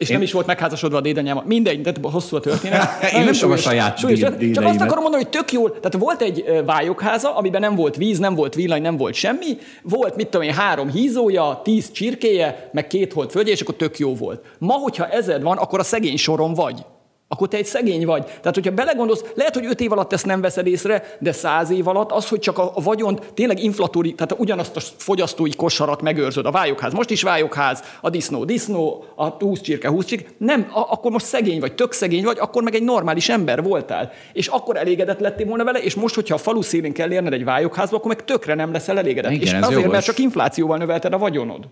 És nem is volt megházasodva a dédanyám. Mindegy, de hosszú a történet. Én nem tudom a saját súlyos déd- történet. Csak azt dédeimet. akarom mondani, hogy tök jól, tehát volt egy ö, vályokháza, amiben nem volt víz, nem volt villany, nem volt semmi, volt, mit tudom én, három hízója, tíz csirkéje, meg két holt földje, és akkor tök jó volt. Ma, hogyha ezed van, akkor a szegény soron vagy. Akkor te egy szegény vagy. Tehát, hogyha belegondolsz, lehet, hogy öt év alatt ezt nem veszed észre, de száz év alatt az, hogy csak a vagyont tényleg inflatóri, tehát ugyanazt a fogyasztói kosarat megőrzöd. A vályokház, most is vályokház, a disznó, disznó, a húsz csirke, húsz csirke. Nem, a, akkor most szegény vagy, tök szegény vagy, akkor meg egy normális ember voltál. És akkor elégedett lettél volna vele, és most, hogyha a falu szélén kell érned egy vályokházba, akkor meg tökre nem leszel elégedett. Igen, és azért, jogos. mert csak inflációval növelted a vagyonod.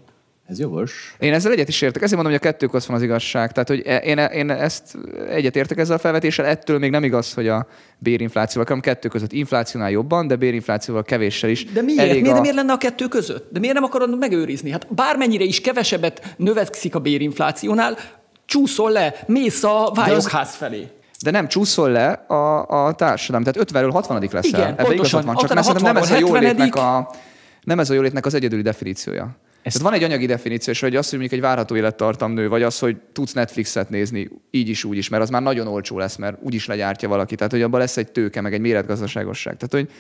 Ez jogos. Én ezzel egyet is értek. Ezért mondom, hogy a kettő közt van az igazság. Tehát, hogy e- én, én ezt egyet értek ezzel a felvetéssel, ettől még nem igaz, hogy a bérinflációval, hanem kettő között inflációnál jobban, de bérinflációval kevéssel is. De miért? Elég Miért, a... de miért lenne a kettő között? De miért nem akarod megőrizni? Hát bármennyire is kevesebbet növekszik a bérinflációnál, csúszol le, mész a vályokház felé. De nem csúszol le a, a társadalom, tehát 50-ről 60 leszel. Igen, Ebbe pontosan. van, csak nem, nem ez a 60-ról jólétnek 70-ig. a, nem ez a jólétnek az egyedüli definíciója. Ez Tehát van egy anyagi definíció, és hogy az, hogy mondjuk egy várható élettartam nő, vagy az, hogy tudsz Netflixet nézni, így is, úgy is, mert az már nagyon olcsó lesz, mert úgy is legyártja valaki. Tehát, hogy abban lesz egy tőke, meg egy méretgazdaságosság. Tehát, hogy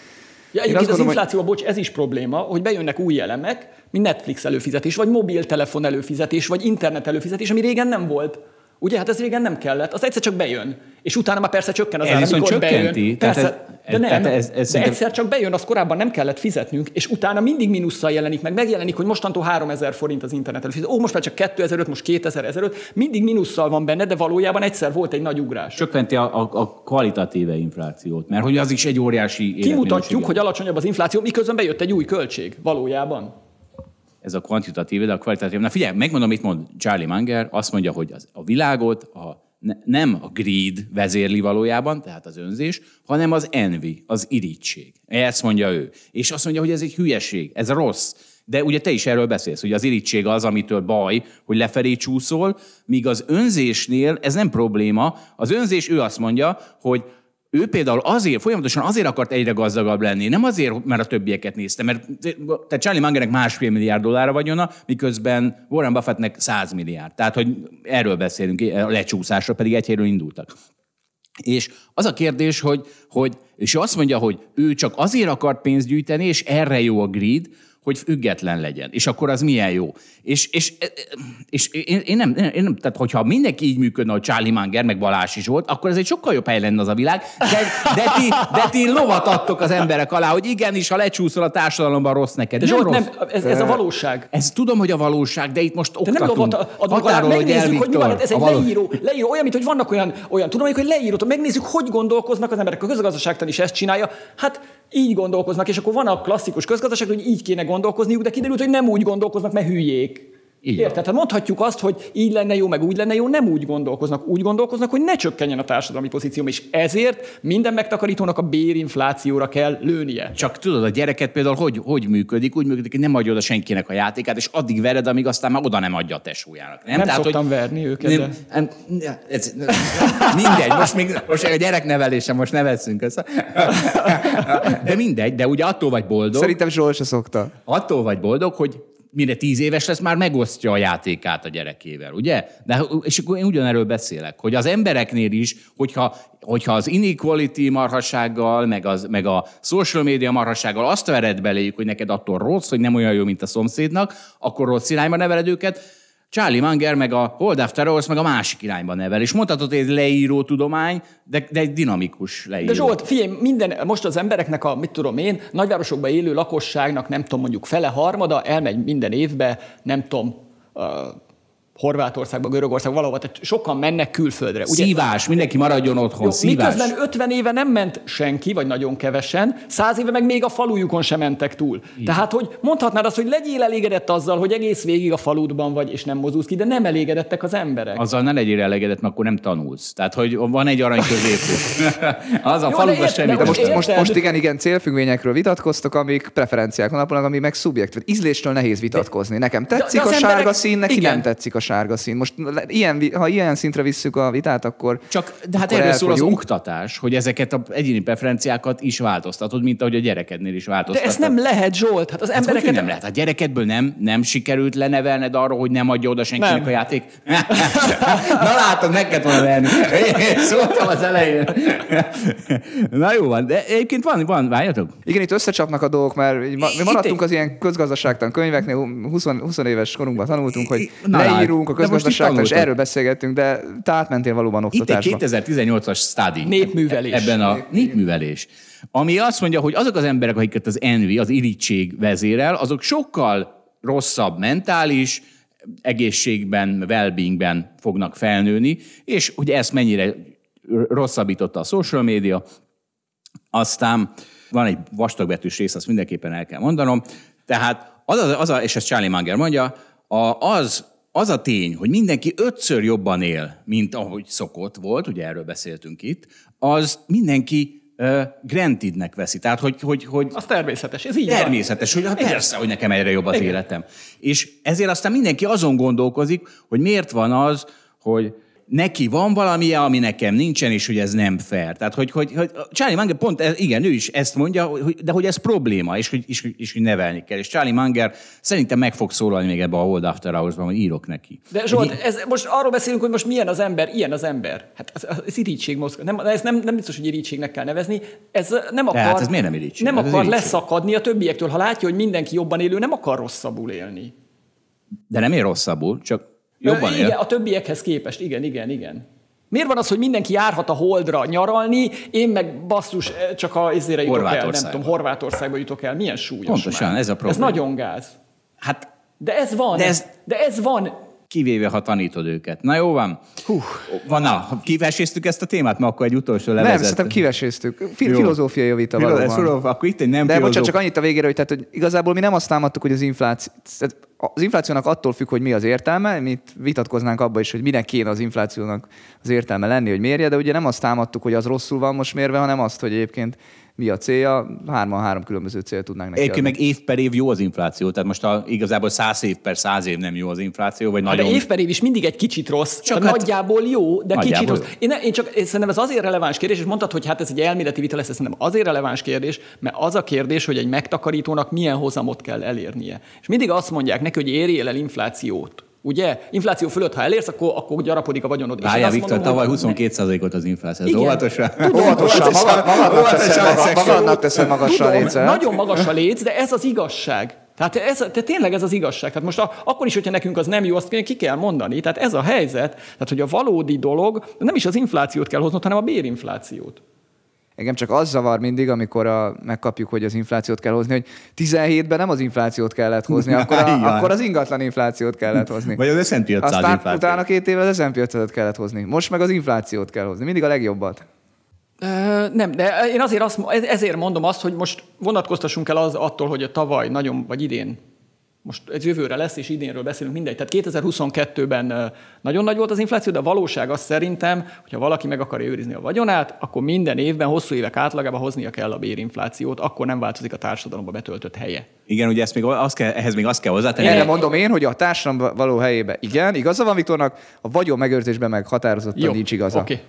Ja, Én egyébként az gondolom, hogy- infláció, bocs, ez is probléma, hogy bejönnek új elemek, mint Netflix előfizetés, vagy mobiltelefon előfizetés, vagy internet előfizetés, ami régen nem volt. Ugye, hát ez régen nem kellett, az egyszer csak bejön. És utána már persze csökken az Ez ár, amikor csökkenti. bejön. Tehát Persze, ez- de nem, tehát ez- ez de egyszer csak bejön, az korábban nem kellett fizetnünk, és utána mindig mínusszal jelenik meg. Megjelenik, hogy mostantól 3000 forint az internet előfizetés. Ó, most már csak 2005, most 2000, 1005. Mindig mínusszal van benne, de valójában egyszer volt egy nagy ugrás. Csökkenti a, a, a kvalitatíve inflációt, mert hogy az is egy óriási Kimutatjuk, hogy alacsonyabb az infláció, miközben bejött egy új költség. Valójában. Ez a kvantitatív, de a kvalitatív. Na figyelj, megmondom, mit mond Charlie Munger. Azt mondja, hogy az, a világot a, ne, nem a greed vezérli valójában, tehát az önzés, hanem az envy, az irítség. Ezt mondja ő. És azt mondja, hogy ez egy hülyeség, ez rossz. De ugye te is erről beszélsz, hogy az irítség az, amitől baj, hogy lefelé csúszol, míg az önzésnél ez nem probléma. Az önzés, ő azt mondja, hogy ő például azért, folyamatosan azért akart egyre gazdagabb lenni, nem azért, mert a többieket nézte, mert te Charlie Mungernek másfél milliárd dollárra vagyona, miközben Warren Buffettnek 100 milliárd. Tehát, hogy erről beszélünk, a lecsúszásra pedig egy helyről indultak. És az a kérdés, hogy, hogy és azt mondja, hogy ő csak azért akart pénzt gyűjteni, és erre jó a greed, hogy független legyen. És akkor az milyen jó. És, és, és én, én, nem, én nem, tehát hogyha mindenki így működne, hogy Charlie Munger, meg Balázs is volt, akkor ez egy sokkal jobb hely lenne az a világ. De, de, ti, de ti lovat adtok az emberek alá, hogy igenis, ha lecsúszol a társadalomban rossz neked. De nem rossz. nem, ez, ez a valóság. Ez tudom, hogy a valóság, de itt most De nem lovat adunk alá, megnézzük, hogy mi van, ez a egy leíró, leíró, olyan, mint hogy vannak olyan, olyan tudományok, hogy leíró, megnézzük, hogy gondolkoznak az emberek. A közgazdaságtan is ezt csinálja. Hát így gondolkoznak, és akkor van a klasszikus közgazdaság, hogy így kéne gondolkozniuk, de kiderült, hogy nem úgy gondolkoznak, mert hülyék. Így. Érted? Hát mondhatjuk azt, hogy így lenne jó, meg úgy lenne jó, nem úgy gondolkoznak. Úgy gondolkoznak, hogy ne csökkenjen a társadalmi pozícióm, és ezért minden megtakarítónak a bérinflációra kell lőnie. Csak tudod, a gyereket például hogy, hogy működik? Úgy működik, hogy nem adja oda senkinek a játékát, és addig vered, amíg aztán már oda nem adja a tesójának. Nem, Nem szoktam verni őket, Nem, de- nem, ez, mindegy, most még most a gyereknevelésen most ne veszünk össze. De mindegy, de ugye attól vagy boldog, szerintem Zsolt se szokta. attól vagy boldog, hogy mire tíz éves lesz, már megosztja a játékát a gyerekével, ugye? De, és akkor én ugyanerről beszélek, hogy az embereknél is, hogyha, hogyha az inequality marhasággal, meg, az, meg a social media marhasággal azt vered beléjük, hogy neked attól rossz, hogy nem olyan jó, mint a szomszédnak, akkor rossz irányba neveled őket, Charlie Munger meg a Hold After Hours meg a másik irányba nevel. És mondhatod, hogy ez leíró tudomány, de, de egy dinamikus leíró. De Zsolt, figyelj, minden, most az embereknek a, mit tudom én, nagyvárosokban élő lakosságnak, nem tudom, mondjuk fele harmada elmegy minden évbe, nem tudom, Horvátországba, Görögországba, valahova, tehát sokan mennek külföldre. Ugye? Szívás, mindenki maradjon otthon, Jó, szívás. Miközben 50 éve nem ment senki, vagy nagyon kevesen, 100 éve meg még a falujukon sem mentek túl. Igen. Tehát, hogy mondhatnád azt, hogy legyél elégedett azzal, hogy egész végig a faludban vagy, és nem mozulsz ki, de nem elégedettek az emberek. Azzal ne legyél elégedett, mert akkor nem tanulsz. Tehát, hogy van egy arany középút. az a Jó, de faluban semmi. de De most, Érted? most, most igen, igen, célfüggvényekről vitatkoztok, amik preferenciák alapulnak, ami meg szubjektív. Ízlésről nehéz vitatkozni. Nekem tetszik de a az sárga emberek- szín, neki igen. nem tetszik a sárga szín. Most ilyen, ha ilyen szintre visszük a vitát, akkor Csak, de hát akkor erről szól az elfogyunk. oktatás, hogy ezeket a egyéni preferenciákat is változtatod, mint ahogy a gyerekednél is De változtatod. ezt nem lehet, Zsolt. Hát az Hát hogy, embereket nem lehet? A gyerekedből nem, nem sikerült lenevelned arra, hogy nem adja oda senkinek Nem. a játék? Na látod, meg kellett volna verni. Szóltam az elején. Na jó van, de egyébként van, van, várjatok? Igen, itt összecsapnak a dolgok, mert mi maradtunk az ilyen közgazdaságtan könyveknél, 20, 20 éves korunkban tanultunk, hogy Na leírunk a de most itt közgazdaságtan, és erről beszélgettünk, de te átmentél valóban Itt egy oktatásba. 2018-as study. Népművelés. Ebben a népművelés. Ami azt mondja, hogy azok az emberek, akiket az envy, az irítség vezérel, azok sokkal rosszabb mentális, egészségben, well-beingben fognak felnőni, és hogy ezt mennyire rosszabbította a social media, aztán van egy vastagbetűs rész, azt mindenképpen el kell mondanom. Tehát az, az, az a, és ezt Charlie Munger mondja, a, az, az a tény, hogy mindenki ötször jobban él, mint ahogy szokott volt, ugye erről beszéltünk itt, az mindenki uh, grantednek veszi. Tehát, hogy, hogy, hogy Az természetes, ez így van. Természetes, hogy hát persze, hogy nekem egyre jobb az életem. És ezért aztán mindenki azon gondolkozik, hogy miért van az, hogy neki van valamije, ami nekem nincsen, és hogy ez nem fair. Tehát, hogy, hogy, hogy Charlie Munger pont, ez, igen, ő is ezt mondja, hogy, de hogy ez probléma, és hogy, és, és hogy nevelni kell. És Charlie Munger szerintem meg fog szólalni még ebbe a Hold After Hours-ban, hogy írok neki. De Zsolt, ez, most arról beszélünk, hogy most milyen az ember, ilyen az ember. Hát ez, ez irítség mozgat. Nem, ez nem, nem biztos, hogy irítségnek kell nevezni. Ez nem akar, hát ez miért nem irítség? Nem ez akar irítség. leszakadni a többiektől. Ha látja, hogy mindenki jobban élő, nem akar rosszabbul élni. De nem ér rosszabbul, csak jobban él. Igen, a többiekhez képest. Igen, igen, igen. Miért van az, hogy mindenki járhat a holdra nyaralni, én meg basszus csak a izére jutok el, nem tudom, Horvátországba jutok el. Milyen súlyos Pontosan, már. ez a Ez probléma. nagyon gáz. Hát De ez van. De ez- ez, de ez van. Kivéve, ha tanítod őket. Na jó van. Hú. Van, na, kiveséztük ezt a témát, mert akkor egy utolsó Nem, levezet. szerintem kiveséztük. Fi- Jó. filozófiai vita Filo- valóban. Akkor itt egy nem De bocsánat, filozóf- csak annyit a végére, hogy, tehát, hogy igazából mi nem azt támadtuk, hogy az infláció... Az inflációnak attól függ, hogy mi az értelme, mi itt vitatkoznánk abba is, hogy minek kéne az inflációnak az értelme lenni, hogy mérje, de ugye nem azt támadtuk, hogy az rosszul van most mérve, hanem azt, hogy egyébként mi a célja, hárman három különböző célt tudnánk neki Egyébként meg év per év jó az infláció, tehát most a, igazából száz év per száz év nem jó az infláció, vagy Hát nagyon... De év per év is mindig egy kicsit rossz. Csak hát- nagyjából jó, de Nagyjából kicsit jó. rossz. Én, én csak én szerintem ez azért releváns kérdés, és mondtad, hogy hát ez egy elméleti vita lesz, ez szerintem azért releváns kérdés, mert az a kérdés, hogy egy megtakarítónak milyen hozamot kell elérnie. És mindig azt mondják neki, hogy érjél el inflációt. Ugye? Infláció fölött, ha elérsz, akkor, akkor gyarapodik a vagyonod. Várjál, Viktor, mondom, tavaly hogy- 22 ot az infláció. Ez óvatosan. Óvatosan, magad, magadnak teszed magasra a lécet. Nagyon magas a léc, de ez az igazság. Tehát, ez, tehát tényleg ez az igazság. Tehát most a, akkor is, hogyha nekünk az nem jó, azt ki kell mondani. Tehát ez a helyzet, tehát hogy a valódi dolog nem is az inflációt kell hoznod, hanem a bérinflációt. Engem csak az zavar mindig, amikor a, megkapjuk, hogy az inflációt kell hozni, hogy 17-ben nem az inflációt kellett hozni, akkor, a, akkor az ingatlan inflációt kellett hozni. Vagy az S&P 500 Aztán infláció. utána két évvel az S&P 500 kellett hozni. Most meg az inflációt kell hozni. Mindig a legjobbat. Nem, de én azért azt, ezért mondom azt, hogy most vonatkoztassunk el az attól, hogy a tavaly nagyon, vagy idén, most ez jövőre lesz, és idénről beszélünk, mindegy. Tehát 2022-ben ö, nagyon nagy volt az infláció, de a valóság az szerintem, hogyha valaki meg akarja őrizni a vagyonát, akkor minden évben, hosszú évek átlagában hoznia kell a bérinflációt, akkor nem változik a társadalomba betöltött helye. Igen, ugye ezt még azt kell, ehhez még azt kell hozzátenni. Erre mondom én, hogy a társadalom való helyébe igen, igaza van Viktornak, a vagyon megőrzésben meg határozottan nincs igaza. Oké.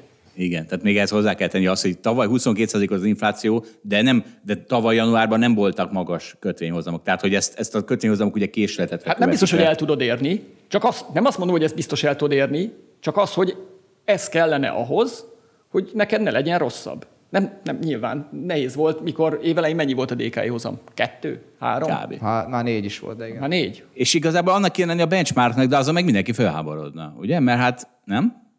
Igen, tehát még ehhez hozzá kell tenni azt, hogy tavaly 22% az infláció, de, nem, de tavaly januárban nem voltak magas kötvényhozamok. Tehát, hogy ezt, ezt a kötvényhozamok ugye késletet. Hát nem biztos, hogy el tudod érni, csak azt, nem azt mondom, hogy ezt biztos el tudod érni, csak az, hogy ez kellene ahhoz, hogy neked ne legyen rosszabb. Nem, nem, nyilván nehéz volt, mikor évelején mennyi volt a DKI hozam? Kettő? Három? Kb. Ha, már négy is volt, de igen. Hát négy. És igazából annak kéne lenni a benchmarknak, de azon meg mindenki felháborodna, ugye? Mert hát nem?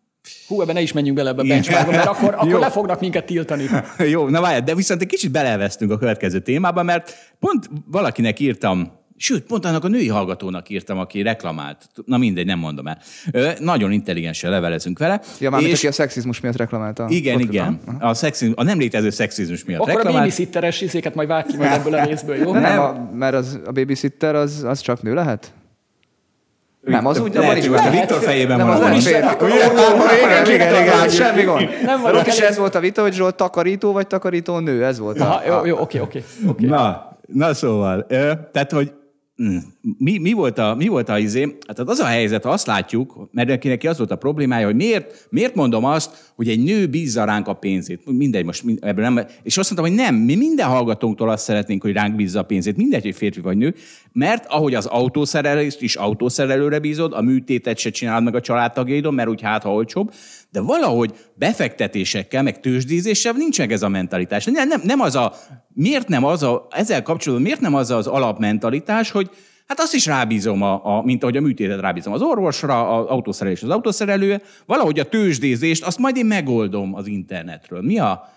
Hú, ebben ne is menjünk bele ebbe a benchmarkba, mert akkor, akkor Jó. le fognak minket tiltani. Jó, na várjál, de viszont egy kicsit beleveztünk a következő témába, mert pont valakinek írtam Sőt, pont annak a női hallgatónak írtam, aki reklamált. Na mindegy, nem mondom el. Ö, nagyon intelligensen levelezünk vele. Ja, már és... aki a szexizmus miatt reklamálta. Igen, igen. A, szexizmus, a nem létező szexizmus miatt Akkor reklamált. a babysitteres izéket majd vág ki majd ebből a részből, jó? De nem, a, mert az, a babysitter az, az csak nő lehet? Nem, az úgy, Lehet, is hogy most a Viktor fejében nem, van. az nem valami. férfi. Igen, igen, igen, semmi gond. Nem van ott is ez volt a vita, hogy Zsolt takarító vagy takarító nő, ez volt jó, jó, oké, oké. Na, na szóval, tehát, hogy mi, mi, volt a, mi volt a izé? Hát az a helyzet, ha azt látjuk, mert neki az volt a problémája, hogy miért, miért mondom azt, hogy egy nő bízza ránk a pénzét. Mindegy, most mind- ebből nem. És azt mondtam, hogy nem, mi minden hallgatónktól azt szeretnénk, hogy ránk bízza a pénzét, mindegy, hogy férfi vagy nő, mert ahogy az autószerelést is autószerelőre bízod, a műtétet se csinálod meg a családtagjaidon, mert úgy hát, ha olcsóbb, de valahogy befektetésekkel, meg tőzsdízéssel nincs meg ez a mentalitás. Nem, nem, nem az a, miért nem az a, ezzel kapcsolatban miért nem az az alapmentalitás, hogy Hát azt is rábízom, a, a, mint ahogy a műtétet rábízom az orvosra, az autószerelés az autószerelője, valahogy a tőzsdézést, azt majd én megoldom az internetről. Mi a...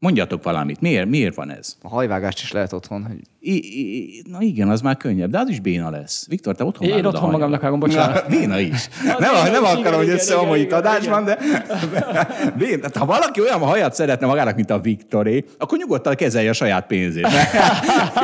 Mondjatok valamit, miért, miért van ez? A hajvágást is lehet otthon, hogy I, I, na igen, az már könnyebb, de az is béna lesz. Viktor, te otthon Én a otthon magamnak vágom, bocsánat. Na, béna is. nem, béna nem akarom, igen, hogy összeomolj itt adásban, de béna. Tehát, ha valaki olyan hajat szeretne magának, mint a Viktoré, akkor nyugodtan kezelje a saját pénzét.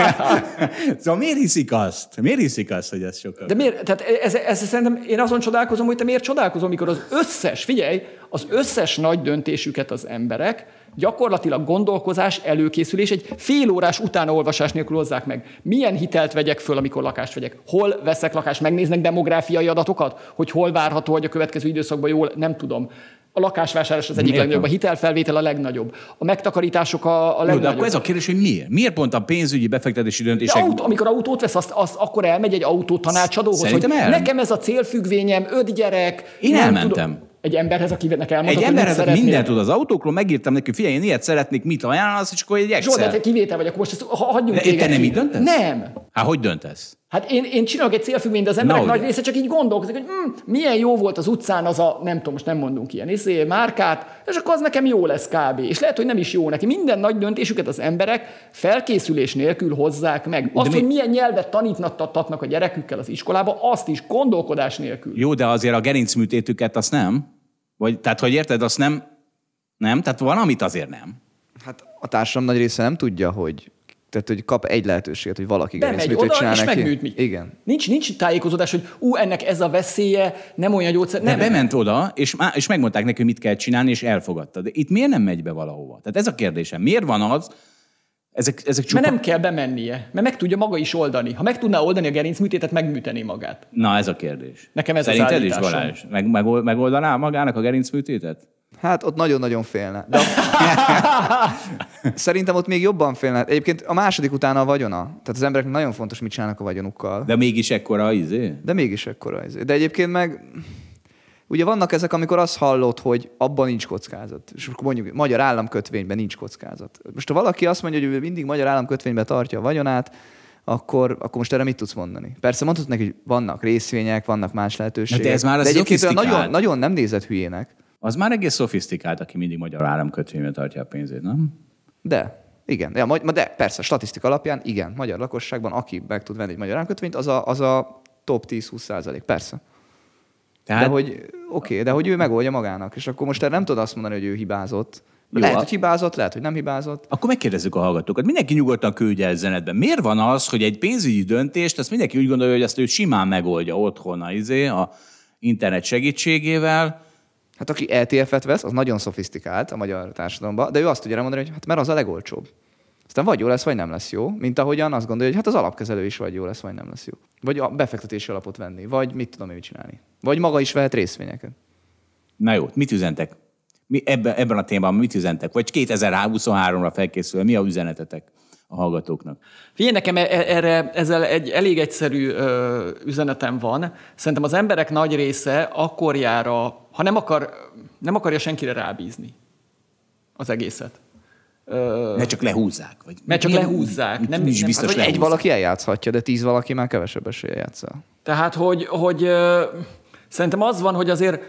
szóval miért hiszik azt? Miért hiszik azt, hogy ez sokkal? De miért? Tehát ez, ez, szerintem én azon csodálkozom, hogy te miért csodálkozom, mikor az összes, figyelj, az összes nagy döntésüket az emberek gyakorlatilag gondolkozás, előkészülés, egy fél órás utánaolvasás nélkül hozzák meg. Milyen hitelt vegyek föl, amikor lakást vegyek? Hol veszek lakást? Megnéznek demográfiai adatokat? Hogy hol várható, hogy a következő időszakban jól, nem tudom. A lakásvásárlás az egyik Értem. legnagyobb, a hitelfelvétel a legnagyobb. A megtakarítások a, a Jó, de legnagyobb. akkor ez a kérdés, hogy miért? Miért pont a pénzügyi befektetési De döntések? autó, amikor autót vesz, azt, azt, akkor elmegy egy autó tanácsadóhoz, Szerintem hogy el. nekem ez a célfüggvényem, öt gyerek. Én nem elmentem. Tudom, egy emberhez, akinek elmondod, Egy emberhez, aki mindent tud az autókról, megírtam neki, figyelj, én ilyet szeretnék, mit ajánlasz, és akkor egy Zsolt, de Excel. te kivétel vagy, akkor most ezt ha- hagyjunk De te nem így döntesz? Nem. Hát hogy döntesz? Hát én, én csinálok egy célfüggvényt, de az emberek Na, nagy ugye. része csak így gondolkozik, hogy hm, milyen jó volt az utcán az a, nem tudom, most nem mondunk ilyen izé, márkát, és akkor az nekem jó lesz kb. És lehet, hogy nem is jó neki. Minden nagy döntésüket az emberek felkészülés nélkül hozzák meg. Azt, mi- hogy milyen nyelvet tanítnak a gyerekükkel az iskolába, azt is gondolkodás nélkül. Jó, de azért a gerincműtétüket azt nem? Vagy, tehát, hogy érted, azt nem? Nem? Tehát van, amit azért nem. hát a társadalom nagy része nem tudja, hogy tehát, hogy kap egy lehetőséget, hogy valaki Bemegy oda, csinál és megműt mi. Igen. Nincs, nincs tájékozódás, hogy ú, ennek ez a veszélye, nem olyan gyógyszer. De Nem, nem. bement oda, és, má- és megmondták neki, mit kell csinálni, és elfogadta. De itt miért nem megy be valahova? Tehát ez a kérdésem. Miért van az, ezek, ezek csupa... Mert nem kell bemennie, mert meg tudja maga is oldani. Ha meg tudná oldani a gerincműtétet, megműtené magát. Na, ez a kérdés. Nekem ez az Szerinted is, állításom. Balázs? Meg, meg, megoldaná magának a gerincműtétet? Hát ott nagyon-nagyon félne. De Szerintem ott még jobban félne. Egyébként a második utána a vagyona. Tehát az embereknek nagyon fontos, mit csinálnak a vagyonukkal. De mégis ekkora izé? De mégis ekkora ez. De egyébként meg ugye vannak ezek, amikor azt hallod, hogy abban nincs kockázat. És akkor mondjuk, magyar államkötvényben nincs kockázat. Most ha valaki azt mondja, hogy mindig magyar államkötvényben tartja a vagyonát, akkor, akkor most erre mit tudsz mondani? Persze mondhatod neki, hogy vannak részvények, vannak más lehetőségek. De ez már az de egyébként nagyon, nagyon nem nézett hülyének. Az már egész szofisztikált, aki mindig magyar államkötvényben tartja a pénzét, nem? De, igen. Ja, ma- de persze, statisztika alapján, igen, magyar lakosságban, aki meg tud venni egy magyar államkötvényt, az a, az a top 10-20 százalék, persze. Tehát, De hogy, oké, de hogy ő megoldja magának, és akkor most erre nem tudod azt mondani, hogy ő hibázott. Jó, lehet, hogy hibázott, lehet, hogy nem hibázott. Akkor megkérdezzük a hallgatókat. Mindenki nyugodtan küldje el zenetben. Miért van az, hogy egy pénzügyi döntést, azt mindenki úgy gondolja, hogy ezt ő simán megoldja otthon a, izé, a internet segítségével, Hát aki ETF-et vesz, az nagyon szofisztikált a magyar társadalomban, de ő azt tudja mondani, hogy hát mert az a legolcsóbb. Aztán vagy jó lesz, vagy nem lesz jó, mint ahogyan azt gondolja, hogy hát az alapkezelő is vagy jó lesz, vagy nem lesz jó. Vagy a befektetési alapot venni, vagy mit tudom én mit csinálni. Vagy maga is vehet részvényeket. Na jó, mit üzentek? Mi ebben, ebben a témában mit üzentek? Vagy 2023-ra felkészülve, mi a üzenetetek a hallgatóknak? Figyelj, nekem e- e- erre, ezzel egy elég egyszerű ö, üzenetem van. Szerintem az emberek nagy része akkor jár, a, ha nem, akar, nem akarja senkire rábízni az egészet. Ö, Ne csak lehúzzák. Vagy Mert csak lehúzzák, nem- nem, is nem- biztos Hát, hogy egy lehúzzák. valaki eljátszhatja, de tíz valaki már kevesebb esélye játsza. Tehát, hogy, hogy ö, szerintem az van, hogy azért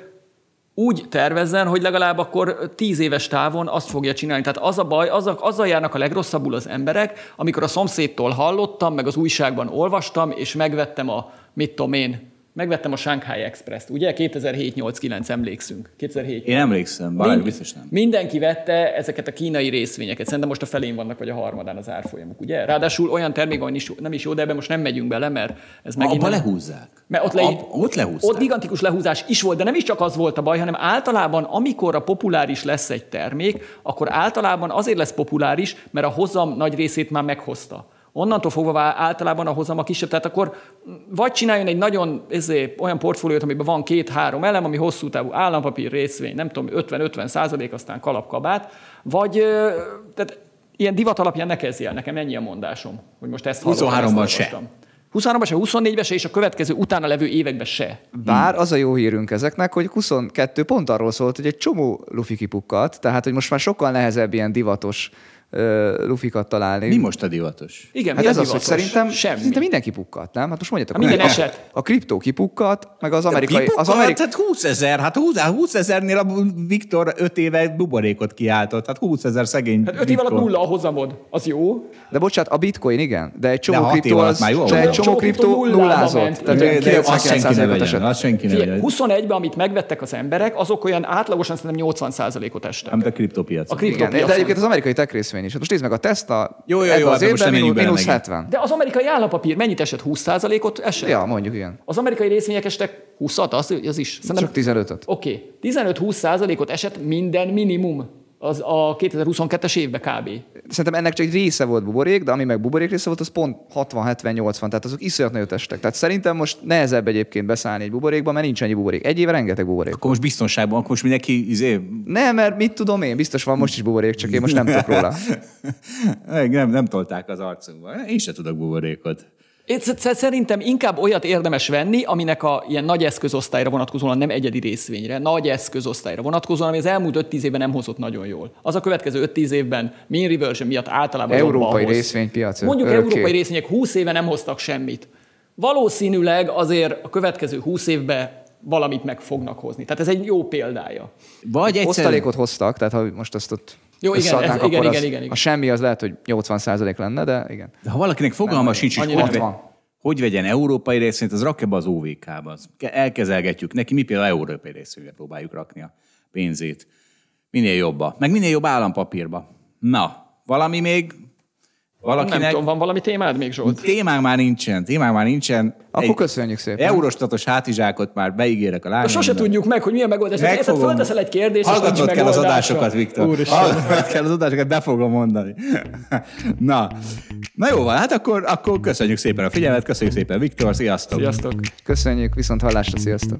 úgy tervezzen, hogy legalább akkor tíz éves távon azt fogja csinálni. Tehát az a baj, az a, azzal járnak a legrosszabbul az emberek, amikor a szomszédtól hallottam, meg az újságban olvastam, és megvettem a, mit tudom én, Megvettem a Shanghai Express-t, ugye? 2007-8-9 emlékszünk. 2007 Én emlékszem, Balázs biztos nem. Mindenki vette ezeket a kínai részvényeket. Szerintem most a felén vannak, vagy a harmadán az árfolyamok, ugye? Ráadásul olyan termék is, nem is jó, de ebben most nem megyünk bele, mert ez megint... Abba nem- lehúzzák. Mert ott, le, Ab- ott lehúzták. Ott gigantikus lehúzás is volt, de nem is csak az volt a baj, hanem általában, amikor a populáris lesz egy termék, akkor általában azért lesz populáris, mert a hozam nagy részét már meghozta. Onnantól fogva általában a hozam a kisebb, tehát akkor vagy csináljon egy nagyon ezért, olyan portfóliót, amiben van két-három elem, ami hosszú távú állampapír, részvény, nem tudom, 50-50 százalék, aztán kalapkabát, vagy tehát ilyen divat alapján ne kezdj el, nekem ennyi a mondásom, hogy most ezt hallottam, 23-ban ezt se. olvastam. 23-ban se, 24-ben se, és a következő utána levő években se. Bár az a jó hírünk ezeknek, hogy 22 pont arról szólt, hogy egy csomó lufi kipukkat, tehát hogy most már sokkal nehezebb ilyen divatos lufikat találni. Mi most a divatos? Igen, Hát mi ez a az, hogy divatos? szerintem Semmi. szinte minden kipukkat, nem? Hát most mondjatok. Hát minden a, eset. A kriptó kipukkat, meg az amerikai... Az Az amerikai Hát 20 ezer, hát 20 20 ezernél a Viktor 5 éve buborékot kiáltott, hát 20 ezer szegény Hát öt év alatt nulla a hozamod. Az jó. de bocsánat, a bitcoin igen, de egy csomó De kriptó az, már jó de egy Csomó kriptó nullázott. Tehát De, de azt senki ne 99%-ot vegyen, azt senki ne Figyelj, vegyen. 21-ben, amit megvettek az emberek, azok olyan átlagosan szerintem 80%-ot estek. Amit a kriptopiac. A kripto- Igen, de egyébként az amerikai tech részvény is. Hát most nézd meg a Tesla, Jó, jó, jó, az hát évben mínusz megint. 70. De az amerikai állampapír mennyit esett? 20%-ot esett? Ja, mondjuk igen. Az amerikai részvények estek 20-at, az, az is. Csak 15-öt. Oké, okay. 15-20 százalékot esett minden minimum az a 2022-es évben kb. Szerintem ennek csak egy része volt buborék, de ami meg buborék része volt, az pont 60-70-80, tehát azok iszonyat nagyot estek. Tehát szerintem most nehezebb egyébként beszállni egy buborékba, mert nincs annyi buborék. Egy éve rengeteg buborék. Akkor most biztonságban, akkor most mindenki izé, Nem, mert mit tudom én, biztos van most is buborék, csak én most nem tudok róla. nem, nem tolták az arcunkba. Én se tudok buborékot. Szerintem inkább olyat érdemes venni, aminek a ilyen nagy eszközosztályra vonatkozóan, nem egyedi részvényre, nagy eszközosztályra vonatkozóan, ami az elmúlt 5-10 évben nem hozott nagyon jól. Az a következő 5-10 évben mean reversion miatt általában Európai részvénypiac, Mondjuk örökké. európai részvények 20 éve nem hoztak semmit. Valószínűleg azért a következő 20 évben valamit meg fognak hozni. Tehát ez egy jó példája. Vagy egyszer... Osztalékot hoztak, tehát ha most azt ott Jó, igen, ez- igen, akkor igen, az, igen, igen. A semmi az lehet, hogy 80% lenne, de igen. De ha valakinek fogalma sincs, hogy hogy, nem ve, van. hogy vegyen európai részvényt, az rakja be az OVK-ba. Elkezelgetjük neki, mi például európai részvényre próbáljuk rakni a pénzét. Minél jobba. Meg minél jobb állampapírba. Na, valami még? Nem Valakinek? tudom, van valami témád még, Zsolt? Témánk már nincsen, témánk már nincsen. Akkor Egy köszönjük szépen. Eurostatos hátizsákot már beígérek a lányomnak. sose tudjuk meg, hogy milyen megoldás. Tehát érted, Megfogom. fölteszel egy kérdést, és Hallgatnod kell az adásokat, Viktor. Hallgatnod kell az adásokat, be fogom mondani. Na, na jó van, hát akkor, akkor köszönjük szépen a figyelmet, köszönjük szépen Viktor, sziasztok! Sziasztok! Köszönjük, viszont hallásra, sziasztok!